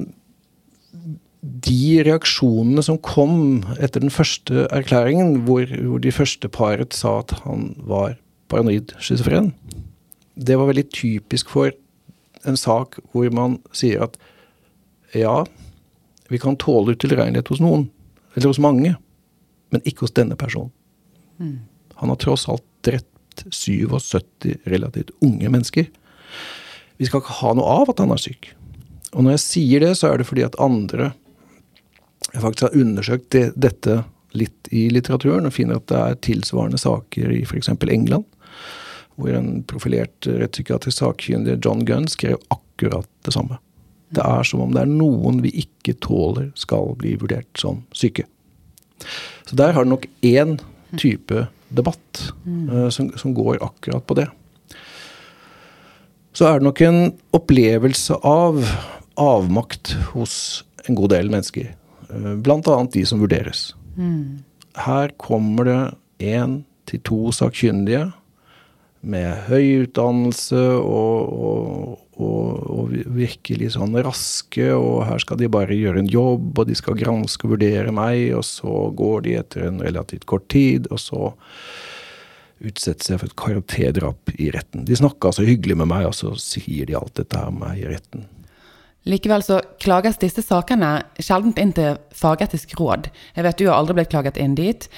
de reaksjonene som kom etter den første erklæringen, hvor, hvor de første paret sa at han var paranoid schizofren, det var veldig typisk for en sak hvor man sier at ja, vi kan tåle utilregnelighet hos noen, eller hos mange. men ikke hos denne personen. Han har tross alt drept 77 relativt unge mennesker. Vi skal ikke ha noe av at han er syk. Og når jeg sier det, så er det fordi at andre jeg faktisk har undersøkt det, dette litt i litteraturen og finner at det er tilsvarende saker i f.eks. England, hvor en profilert rettspsykiatrisk sakkyndig, John Gunn, skrev akkurat det samme. Det er som om det er noen vi ikke tåler skal bli vurdert som syke. Så der har det nok én type debatt uh, som, som, går akkurat på det. Så er det nok en opplevelse av avmakt hos en god del mennesker. Uh, blant annet de som vurderes. Mm. Her kommer det én til to sakkyndige med høy utdannelse og, og, og, og, virkelig sånn raske, og her skal de bare gjøre en jobb, og de skal granske og vurdere meg, og så går de etter en relativt kort tid, og så utsetter seg for et karakterdrap i retten. De snakka så hyggelig med meg, og så sier de alt dette her med meg i retten. Likevel så klages disse sakene sjelden inn til fagetisk råd. Jeg vet du har aldri blitt klaget inn dit.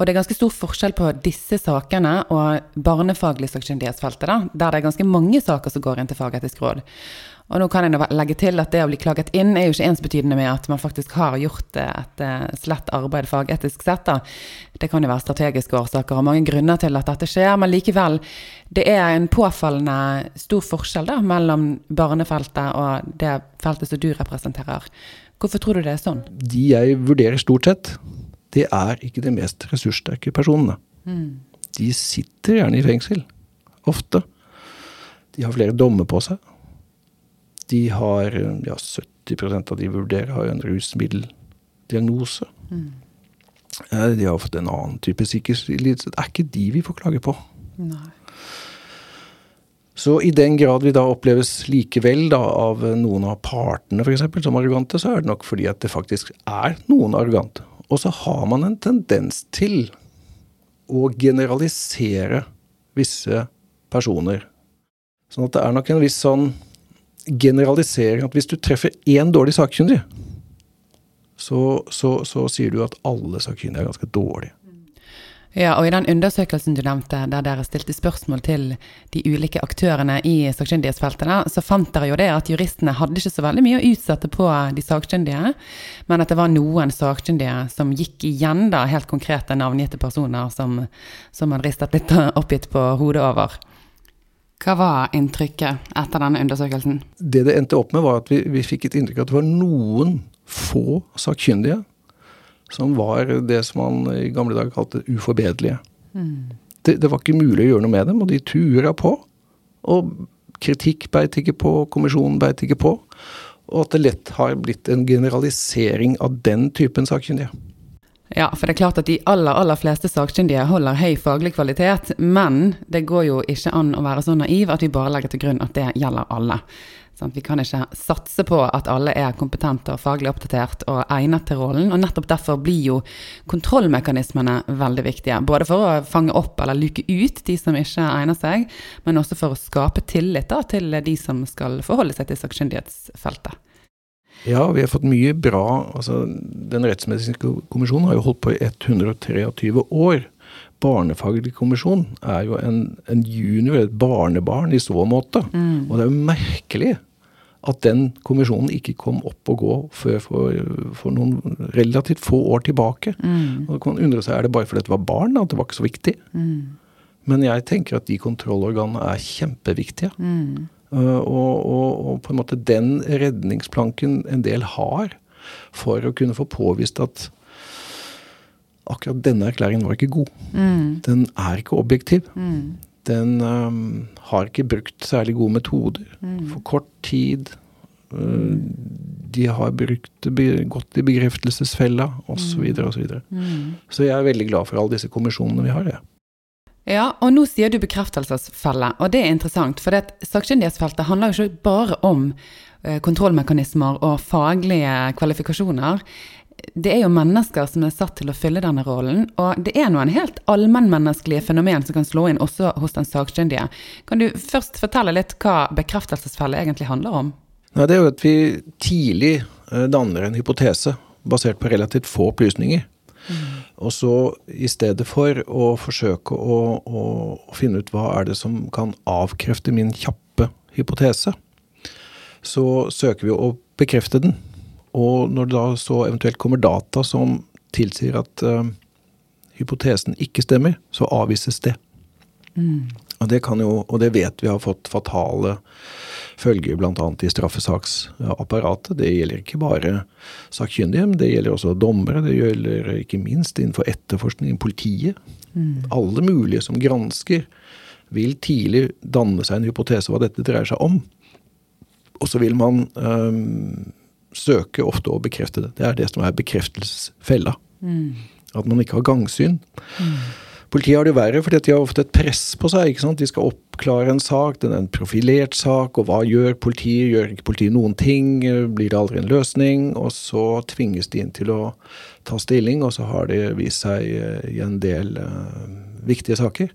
Og det er ganske stor forskjell på disse sakene og barnefaglig sakkyndighetsfeltet, der det er ganske mange saker som går inn til fagetisk råd. Og nå kan jeg legge til at det å bli klaget inn er jo ikke ensbetydende med at man faktisk har gjort et eh, slett arbeid fagetisk sett. Da. Det kan jo være strategiske årsaker og mange grunner til at dette skjer, men likevel, det er en påfallende stor forskjell da, mellom barnefeltet og det feltet som du representerer. Hvorfor tror du det er sånn? De jeg vurderer stort sett, det er ikke de mest ressurssterke personene. Mm. De sitter gjerne i fengsel. Ofte. De har flere dommer på seg. De har ja, 70 av de vurderer har en rusmiddeldiagnose. Mm. De har fått en annen type psykisk lidelse. Det er ikke de vi får klage på. Nei. Så i den grad vi da oppleves likevel da, av noen av partene for eksempel, som arrogante, så er det nok fordi at det faktisk er noen arrogante. Og så har man en tendens til å generalisere visse personer. Sånn at det er nok en viss sånn generalisering at hvis du treffer én dårlig sakkyndig, så, så, så, sier du at alle sakkyndige er ganske dårlige. Ja, og i den undersøkelsen du nevnte, der dere stilte spørsmål til de ulike aktørene i sakkyndighetsfeltene, så fant dere jo det at juristene hadde ikke så veldig mye å utsette på de sakkyndige, men at det var noen sakkyndige som gikk igjen, da, helt konkrete navngitte personer som, som man ristet litt oppgitt på hodet over. Hva var inntrykket etter denne undersøkelsen? Det det endte opp med, var at vi, vi fikk et inntrykk av at det var noen få sakkyndige som var det som man i gamle dager kalte uforbederlige. Mm. Det, det, var ikke mulig å gjøre noe med dem, og de tura på. Og kritikk beit ikke på, kommisjonen beit ikke på. Og at det lett har blitt en generalisering av den typen sakkyndige. Ja, for det er klart at de aller, aller fleste sakkyndige holder høy faglig kvalitet, men det går jo ikke an å være så naiv at vi bare legger til grunn at det gjelder alle. Sånn, vi kan ikke satse på at alle er kompetente og faglig oppdatert og egnet til rollen. Og nettopp derfor blir jo kontrollmekanismene veldig viktige. Både for å fange opp eller luke ut de som ikke egner seg, men også for å skape tillit da, til de som skal forholde seg til sakkyndighetsfeltet. Ja, vi har fått mye bra altså Den rettsmedisinske kommisjonen har jo holdt på i 123 år. Barnefaglig kommisjon er jo en, en junior, et barnebarn i så måte. Mm. Og det er jo merkelig at den kommisjonen ikke kom opp og gå før for, for noen relativt få år tilbake. Mm. Og da kan man undre seg, Er det bare fordi det var barn at det var ikke så viktig? Mm. Men jeg tenker at de kontrollorganene er kjempeviktige. Mm. Uh, og, og, og, på en måte den redningsplanken en del har for å kunne få påvist at akkurat denne erklæringen var ikke god. Mm. Den er ikke objektiv. Mm. Den um, har ikke brukt særlig gode metoder. Mm. For kort tid. Uh, de har brukt, gått i bekreftelsesfella osv. osv. Så, videre, og så, mm. så jeg er veldig glad for alle disse kommisjonene vi har. Ja. Ja, og nå sier du bekreftelsesfelle, og det er interessant. For sakkyndighetsfeltet handler jo ikke bare om eh, kontrollmekanismer og faglige kvalifikasjoner. Det er jo mennesker som er satt til å fylle denne rollen, og det er noen helt allmennmenneskelige fenomen som kan slå inn også hos den sakkyndige. Kan du først fortelle litt hva bekreftelsesfelle egentlig handler om? Nei, det er jo at vi tidlig eh, danner en hypotese basert på relativt få opplysninger. Mm. Og så i stedet for å forsøke å, å, å, finne ut hva er det som kan avkrefte min kjappe hypotese, så søker vi å bekrefte den. Og når det da så eventuelt kommer data som tilsier at uh, hypotesen ikke stemmer, så avvises det. Mm. Og, det kan jo, og det vet vi har fått fatale følger bl.a. i straffesaksapparatet. Det gjelder ikke bare sakkyndige, men det gjelder også dommere. Det gjelder ikke minst innenfor etterforskning politiet. Mm. Alle mulige som gransker, vil tidlig danne seg en hypotese hva dette dreier seg om. Og så vil man øhm, søke ofte å bekrefte det. Det er det som er bekreftelsesfella. Mm. At man ikke har gangsyn. Mm. Politiet har det verre, fordi de har ofte et press på seg. ikke sant? De skal oppklare en sak, den er en profilert sak, og hva gjør politiet? Gjør ikke politiet noen ting? Blir det aldri en løsning? Og så tvinges de inn til å ta stilling, og så har det vist seg i en del uh, viktige saker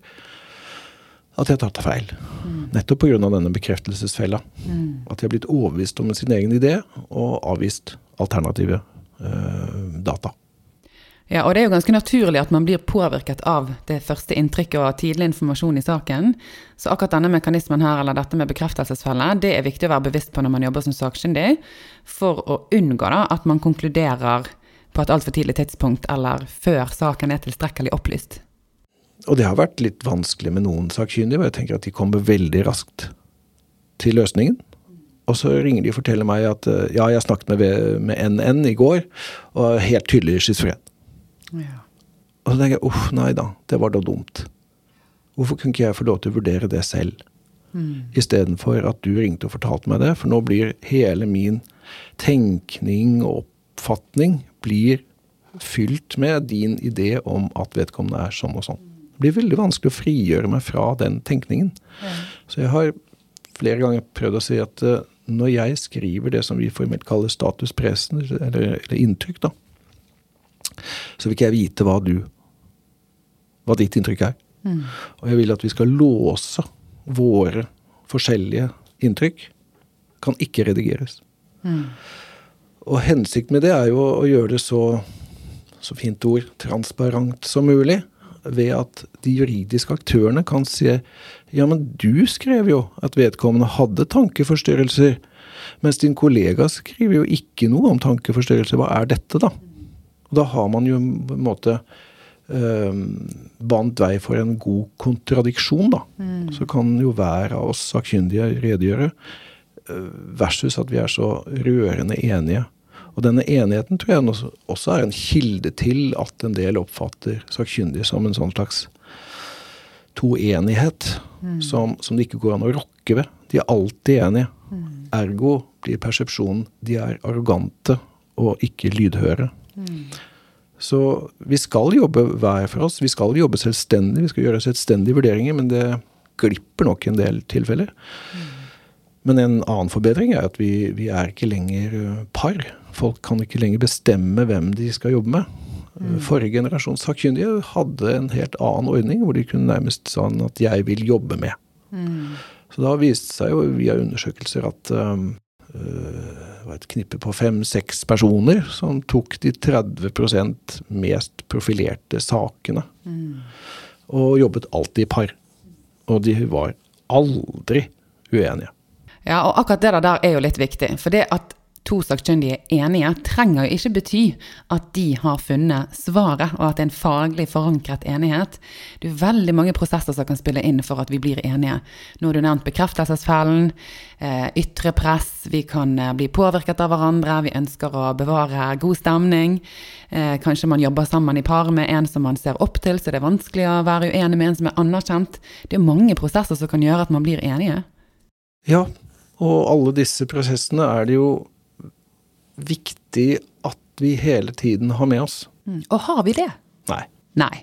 at jeg har tatt feil. Mm. Nettopp pga. denne bekreftelsesfella. Mm. At de har blitt overbevist om sin egen idé og avvist alternative eh, data. Ja, og det er jo ganske naturlig at man blir påvirket av det første inntrykket og tidlig informasjon i saken. Så akkurat denne mekanismen her, eller dette med bekreftelsesfelle, det er viktig å være bevisst på når man jobber som sakkyndig, for å unngå da at man konkluderer på et altfor tidlig tidspunkt, eller før saken er tilstrekkelig opplyst. Og det har vært litt vanskelig med noen sakkyndige, og jeg tenker at de kommer veldig raskt til løsningen. Og så ringer de og forteller meg at ja, jeg snakket med, med NN i går, og helt tydelig schizofren. Ja. Og så tenker jeg uff, nei da, det var da dumt. Hvorfor kunne ikke jeg få lov til å vurdere det selv? Mm. Istedenfor at du ringte og fortalte meg det. For nå blir hele min tenkning og oppfatning blir fylt med din idé om at vedkommende er sånn og sånn. Blir veldig vanskelig å frigjøre meg fra den tenkningen. Ja. Så jeg har flere ganger prøvd å si at uh, når jeg skriver det som vi formelt kaller status presen, eller, eller inntrykk, da, så vil ikke jeg vite hva du Hva ditt inntrykk er. Mm. Og jeg vil at vi skal låse våre forskjellige inntrykk. Kan ikke redigeres. Mm. Og hensikten med det er jo å gjøre det så, så fint ord, transparent som mulig. Ved at de juridiske aktørene kan si ja, men du skrev jo at vedkommende hadde tankeforstyrrelser. Mens din kollega skriver jo ikke noe om tankeforstyrrelser. Hva er dette, da? Og da har man jo på en måte øh, bandt vei for en god kontradiksjon, da. Mm. Så kan jo hver av oss sakkyndige redegjøre, øh, versus at vi er så rørende enige. Og denne enigheten tror jeg også er en kilde til at en del oppfatter sakkyndige som en sånn slags toenighet mm. som, som, det ikke går an å rokke ved. De er alltid enige. Mm. Ergo blir persepsjonen de er arrogante og ikke lydhøre. Så vi skal jobbe hver for oss. Vi skal jobbe selvstendig. Vi skal gjøre selvstendige vurderinger, men det glipper nok i en del tilfeller. Mm. Men en annen forbedring er at vi, vi, er ikke lenger øh, par. Folk kan ikke lenger bestemme hvem de skal jobbe med. Mm. Forrige generasjons sakkyndige hadde en helt annen ordning, hvor de kunne nærmest sånn at 'jeg vil jobbe med'. Mm. Så da viste det seg jo via undersøkelser at um, øh, det var et knippe på fem-seks personer som tok de 30% mest profilerte sakene. Mm. Og jobbet alltid i par. Og de var aldri uenige. Ja, og akkurat det der er jo litt viktig. For det at to sakkyndige enige, trenger jo ikke bety at de har funnet svaret, og at det er en faglig forankret enighet. Det er veldig mange prosesser som kan spille inn for at vi blir enige. Nå har du nevnt bekreftelsesfellen, eh, ytre press, vi kan eh, bli påvirket av hverandre, vi ønsker å bevare god stemning. Eh, kanskje man jobber sammen i par med en som man ser opp til, så det er vanskelig å være uenig med en som er anerkjent. Det er mange prosesser som kan gjøre at man blir enige. Ja, og alle disse prosessene er det jo viktig at vi hele tiden har med oss. Mm. Og har vi det? Nei. Nei.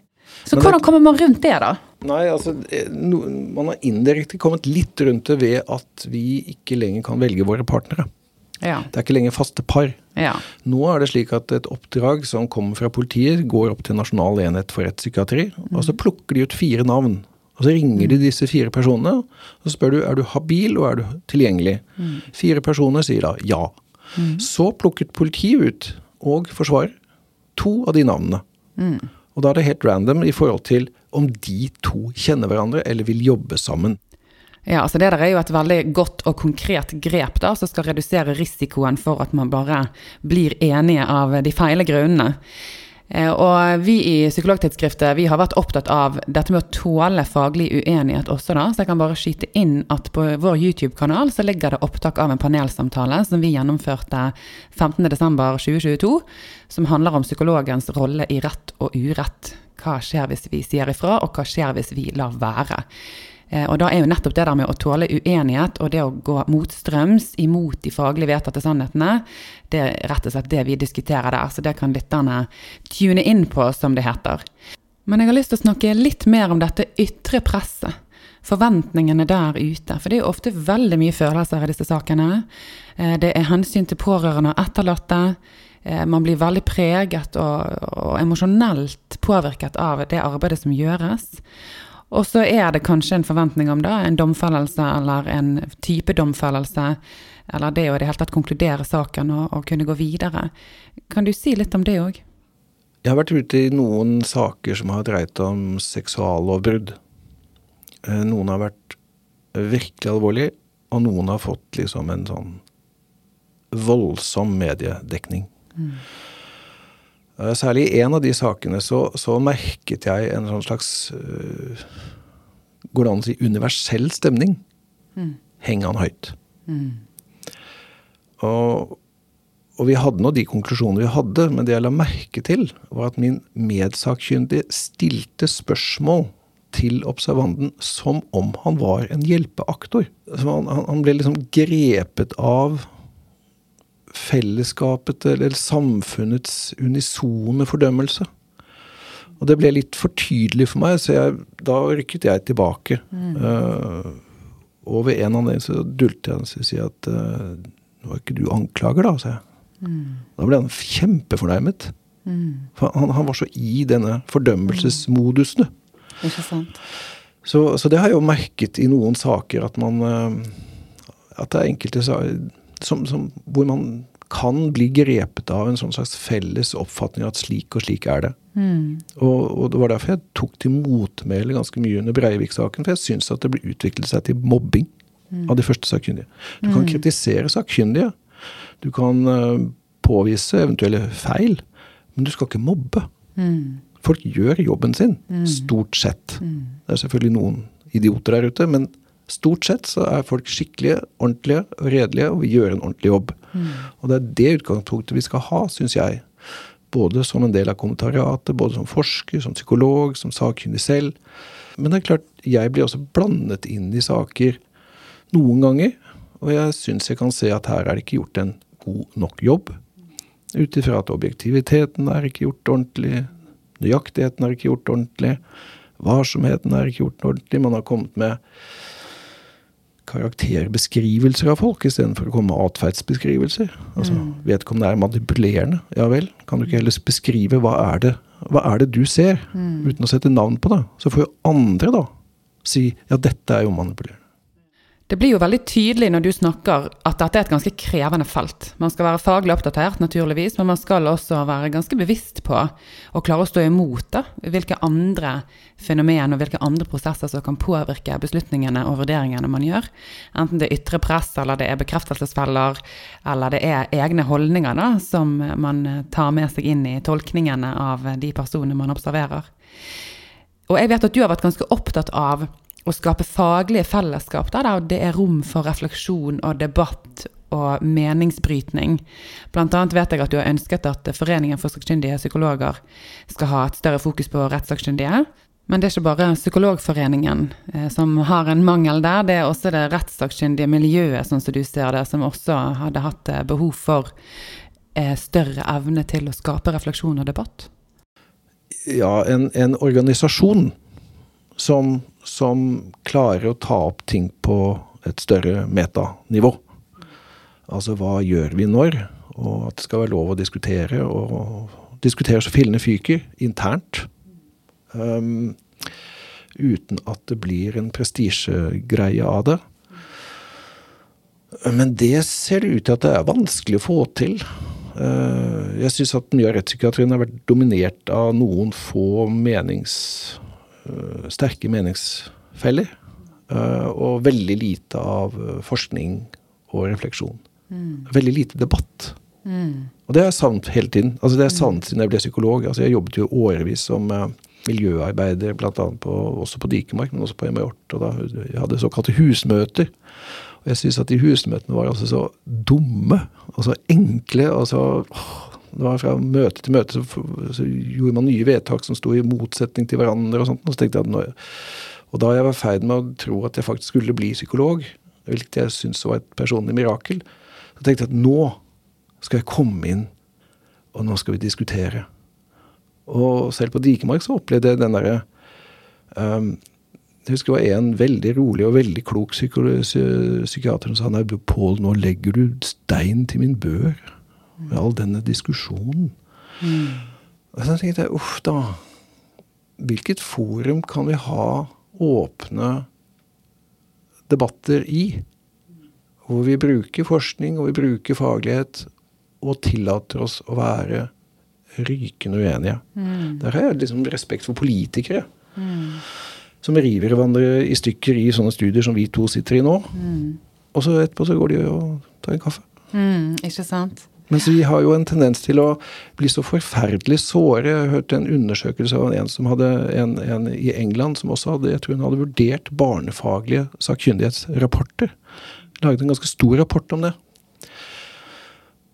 Så Men hvordan det, kommer man rundt det, da? Nei, altså, eh, no, Man har indirekte kommet litt rundt det ved at vi ikke lenger kan velge våre partnere. Ja. Det er ikke lenger faste par. Ja. Nå er det slik at et oppdrag som kommer fra politiet, går opp til Nasjonal enhet for rettspsykiatri, mm. og så plukker de ut fire navn. Og så ringer de mm. disse fire personene, og så spør du er du habil og er du tilgjengelig. Mm. Fire personer sier da ja. Mm. Så plukket politiet ut, og forsvarer, to av de navnene. Mm. Og da er det helt random i forhold til om de to kjenner hverandre eller vil jobbe sammen. Ja, altså Det der er jo et veldig godt og konkret grep da, som skal redusere risikoen for at man bare blir enige av de feile grunnene. Eh, og vi i Psykologtidsskriftet vi har vært opptatt av dette med å tåle faglig uenighet også, da. Så jeg kan bare skyte inn at på vår YouTube-kanal så ligger det opptak av en panelsamtale som vi gjennomførte 15.12.2022, som handler om psykologens rolle i rett og urett. Hva skjer hvis vi sier ifra, og hva skjer hvis vi lar være? Eh, og da er jo nettopp det der med å tåle uenighet og det å gå motstrøms imot de faglig vedtatte sannhetene, det er rett og slett det vi diskuterer der. Så det kan lytterne tune inn på, som det heter. Men jeg har lyst til å snakke litt mer om dette ytre presset. Forventningene der ute. For det er jo ofte veldig mye følelser i disse sakene. Eh, det er hensyn til pårørende og etterlatte. Eh, man blir veldig preget og, og emosjonelt påvirket av det arbeidet som gjøres. Og så er det kanskje en forventning om det, en domfellelse eller en type domfellelse, eller det å i det hele tatt konkludere saken og, og, kunne gå videre. Kan du si litt om det òg? Jeg har vært ute i noen saker som har dreid om seksuallovbrudd. Eh, noen har vært virkelig alvorlige, og noen har fått liksom en sånn voldsom mediedekning. Mm. Eh, særlig i en av de sakene så, så merket jeg en sånn slags uh, Går det an å si universell stemning? Mm. Heng han høyt. Mm. Og, og, vi hadde nå de konklusjonene vi hadde, men det jeg la merke til, var at min medsakkyndige stilte spørsmål til observanten som om han var en hjelpeaktor. Han, han ble liksom grepet av fellesskapet eller samfunnets unisone fordømmelse. Og det ble litt for tydelig for meg, så jeg, da rykket jeg tilbake. Mm. Uh, og ved en anledning så dulte jeg og sa at uh, nå er ikke du anklager, da, sa jeg. Mm. Da ble han kjempefornærmet. Mm. For han, han, var så i denne fordømmelsesmodusen. Ikke sant. Så, så, det har jeg jo merket i noen saker, at man uh, At det er enkelte saker som, som, hvor man kan bli grepet av en sånn slags felles oppfatning at slik og slik er det. Mm. Og, og, det var derfor jeg tok til motmæle ganske mye under Breivik-saken. For jeg syns at det ble utviklet seg til mobbing mm. av de første sakkyndige. Du kan mm. kritisere sakkyndige. Du kan uh, påvise eventuelle feil. Men du skal ikke mobbe. Mm. Folk gjør jobben sin. Mm. Stort sett. Det er selvfølgelig noen idioter der ute, men Stort sett så er folk skikkelige, ordentlige og redelige og vil gjøre en ordentlig jobb. Mm. Og det er det utgangspunktet vi skal ha, syns jeg. Både som en del av kommentariatet, både som forsker, som psykolog, som sakkyndig selv. Men det er klart, jeg blir også blandet inn i saker noen ganger. Og jeg syns jeg kan se at her er det ikke gjort en god nok jobb. Ut ifra at objektiviteten er ikke gjort ordentlig, nøyaktigheten er ikke gjort ordentlig, varsomheten er ikke gjort ordentlig. Man har kommet med karakterbeskrivelser av folk istedenfor å komme med atferdsbeskrivelser. Altså, mm. Vedkommende er manipulerende. Ja vel, kan du ikke heller beskrive hva er det, hva er det du ser, mm. uten å sette navn på det? Så får jo andre da si ja, dette er jo manipulerende. Det blir jo veldig tydelig når du snakker at dette er et ganske krevende felt. Man skal være faglig oppdatert, naturligvis, men man skal også være ganske bevisst på å klare å stå imot da, hvilke andre fenomen og hvilke andre prosesser som kan påvirke beslutningene og vurderingene man gjør. Enten det er ytre press, eller det er bekreftelsesfeller, eller det er egne holdninger da, som man tar med seg inn i tolkningene av de personene man observerer. Og jeg vet at du har vært ganske opptatt av å skape faglige fellesskap der, det er rom for refleksjon og debatt og meningsbrytning. Blant annet vet jeg at du har ønsket at Foreningen for sakkyndige psykologer skal ha et større fokus på rettssakkyndige. Men det er ikke bare Psykologforeningen eh, som har en mangel der, det er også det rettssakkyndige miljøet, sånn som du ser det, som også hadde hatt eh, behov for eh, større evne til å skape refleksjon og debatt. Ja, en, en organisasjon som som klarer å ta opp ting på et større metanivå. Altså hva gjør vi når? Og at det skal være lov å diskutere, og diskutere så fillene fyker internt. Um, uten at det blir en prestisjegreie av det. Men det ser ut til at det er vanskelig å få til. Uh, jeg syns at mye av rettspsykiatrien har vært dominert av noen få menings, sterke meningsfeller. Eh, og veldig lite av forskning og refleksjon. Mm. Veldig lite debatt. Mm. Og det har jeg savnet hele tiden. Altså Det har jeg savnet siden jeg ble psykolog. Altså Jeg jobbet jo årevis som miljøarbeider, bl.a. også på Dikemark, men også på MJ. Og da jeg hadde såkalte husmøter. Og jeg syns at de husmøtene var altså så dumme og så enkle. og så det var Fra møte til møte så, så gjorde man nye vedtak som sto i motsetning til hverandre. Og sånt, og så tenkte jeg at nå, og da jeg var i ferd med å tro at jeg faktisk skulle bli psykolog, hvilket jeg syntes var et personlig mirakel, så tenkte jeg at nå skal jeg komme inn, og nå skal vi diskutere. Og selv på Dikemark så opplevde jeg den derre um, jeg husker det var en veldig rolig og veldig klok psykiater som sa nei, Pål, nå legger du stein til min bør med all denne diskusjonen. Mm. Og så tenkte jeg uff da. Hvilket forum kan vi ha åpne debatter i? Hvor vi bruker forskning og vi bruker faglighet og tillater oss å være rykende uenige. Mm. Der har jeg liksom respekt for politikere. Mm som river hverandre i stykker i sånne studier som vi to sitter i nå. Mm. Og så etterpå så går de og tar en kaffe. Mm, ikke sant? Mens vi har jo en tendens til å bli så forferdelig såre. Jeg hørte en undersøkelse av en som hadde en, en i England som også hadde jeg tror hun hadde vurdert barnefaglige sakkyndighetsrapporter. Laget en ganske stor rapport om det.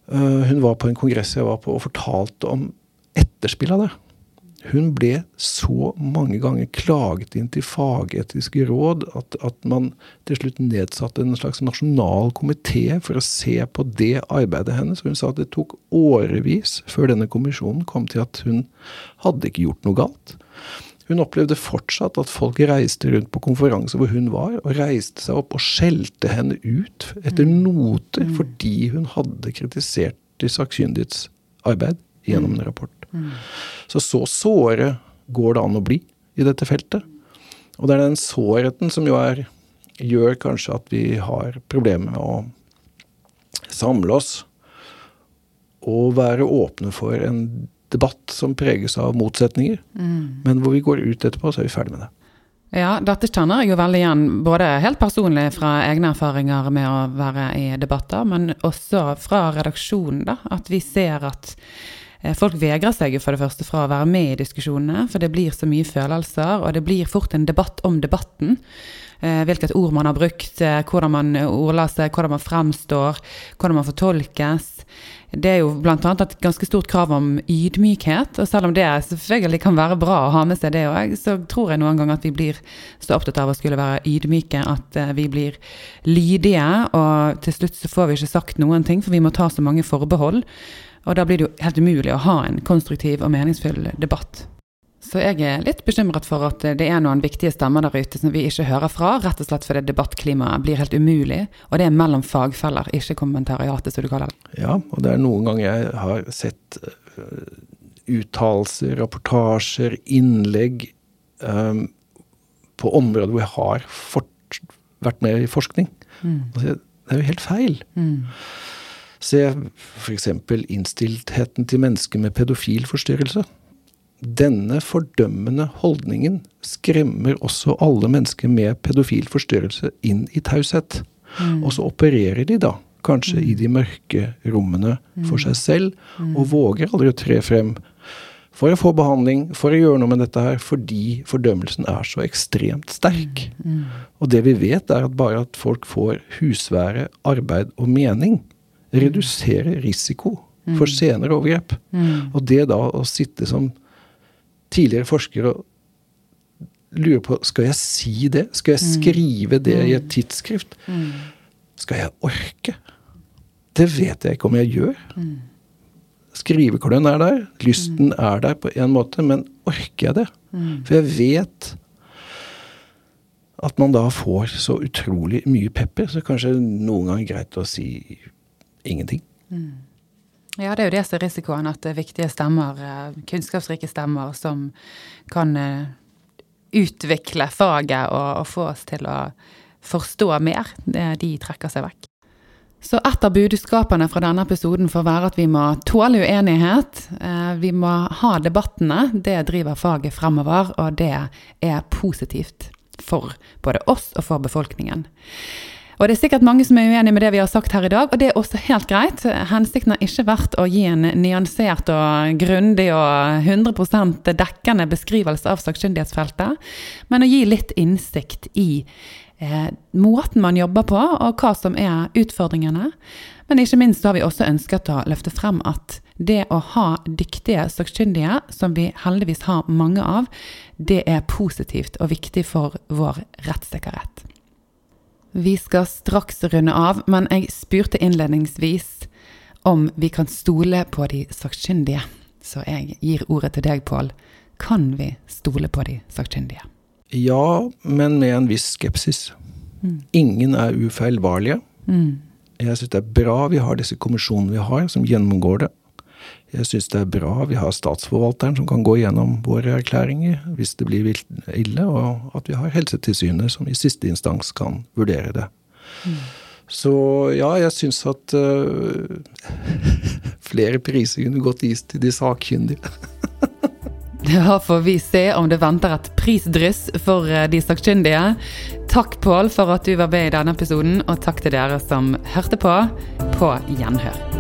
Uh, hun var på en kongress jeg var på og fortalte om etterspill av det. Hun ble så mange ganger klaget inn til fagetiske råd at, at, man til slutt nedsatte en slags nasjonal komité for å se på det arbeidet hennes. Hun sa at det tok årevis før denne kommisjonen kom til at hun hadde ikke gjort noe galt. Hun opplevde fortsatt at folk reiste rundt på konferanse hvor hun var, og reiste seg opp og skjelte henne ut etter mm. noter mm. fordi hun hadde kritisert de sakkyndiges arbeid gjennom en rapport. Mm. Så så såre går det an å bli i dette feltet. Og det er den sårheten som jo er, gjør kanskje at vi har problemer med å samle oss og være åpne for en debatt som preges av motsetninger. Mm. Men hvor vi går ut etterpå, så er vi ferdig med det. Ja, dette kjenner jeg jo veldig igjen, både helt personlig fra egne erfaringer med å være i debatter, men også fra redaksjonen, da. At vi ser at folk vegrer seg jo for det første fra å være med i diskusjonene, for det blir så mye følelser, og det blir fort en debatt om debatten. Eh, hvilket ord man har brukt, eh, hvordan man ordler seg, hvordan man fremstår, hvordan man fortolkes. Det er jo bl.a. et ganske stort krav om ydmykhet, og selv om det selvfølgelig kan være bra å ha med seg det òg, så tror jeg noen ganger at vi blir så opptatt av å skulle være ydmyke at vi blir lydige, og til slutt så får vi ikke sagt noen ting, for vi må ta så mange forbehold. Og da blir det jo helt umulig å ha en konstruktiv og meningsfull debatt. Så jeg er litt bekymret for at det er noen viktige stemmer der ute som vi ikke hører fra, rett og slett fordi debattklimaet blir helt umulig. Og det er mellom fagfeller, ikke kommentariatet, som du kaller det. Ja, og det er noen ganger jeg har sett uh, uttalelser, rapportasjer, innlegg um, på områder hvor jeg har fort, vært med i forskning. Mm. Altså, det er jo helt feil. Mm. Se f.eks. innstiltheten til mennesker med pedofil forstyrrelse. Denne fordømmende holdningen skremmer også alle mennesker med pedofil forstyrrelse inn i taushet. Mm. Og så opererer de da kanskje mm. i de mørke rommene for seg selv, mm. og våger aldri å tre frem for å få behandling, for å gjøre noe med dette her, fordi fordømmelsen er så ekstremt sterk. Mm. Og det vi vet, er at bare at folk får husvære, arbeid og mening, redusere risiko for mm. senere overgrep. Mm. Og det da å sitte som tidligere forsker og lure på skal jeg si det? Skal jeg mm. skrive det i et tidsskrift? Skal jeg orke? Det vet jeg ikke om jeg gjør. Skriveklønn er der, lysten er der på en måte, men orker jeg det? For jeg vet at man da får så utrolig mye pepper, så kanskje noen ganger greit å si ingenting. Mm. Ja, det er jo det som er risikoen, at viktige stemmer, eh, kunnskapsrike stemmer, som kan eh, utvikle faget og, og få oss til å forstå mer, de trekker seg vekk. Så et av budskapene fra denne episoden får være at vi må tåle uenighet. Eh, vi må ha debattene. Det driver faget fremover, og det er positivt for både oss og for befolkningen. Og det er sikkert mange som er uenig med det vi har sagt her i dag, og det er også helt greit. Hensikten har ikke vært å gi en nyansert og grundig og 100% dekkende beskrivelse av sakkyndighetsfeltet, men å gi litt innsikt i eh, måten man jobber på, og hva som er utfordringene. Men ikke minst har vi også ønsket å løfte frem at det å ha dyktige sakkyndige, som vi heldigvis har mange av, det er positivt og viktig for vår rettssikkerhet. Vi skal straks runde av, men jeg spurte innledningsvis om vi kan stole på de sakkyndige. Så jeg gir ordet til deg, Pål. Kan vi stole på de sakkyndige? Ja, men med en viss skepsis. Mm. Ingen er ufeilbarlige. Mm. Jeg syns det er bra vi har disse kommisjonene vi har, som gjennomgår det. Jeg syns det er bra vi har Statsforvalteren som kan gå gjennom våre erklæringer hvis det blir ille, og at vi har Helsetilsynet som i siste instans kan vurdere det. Mm. Så ja, jeg syns at uh, flere priser kunne gått is til de sakkyndige. Da får vi se om det venter et prisdryss for eh, de sakkyndige. Takk, Pål, for at du var med i denne episoden, og takk til dere som hørte på. På gjenhør.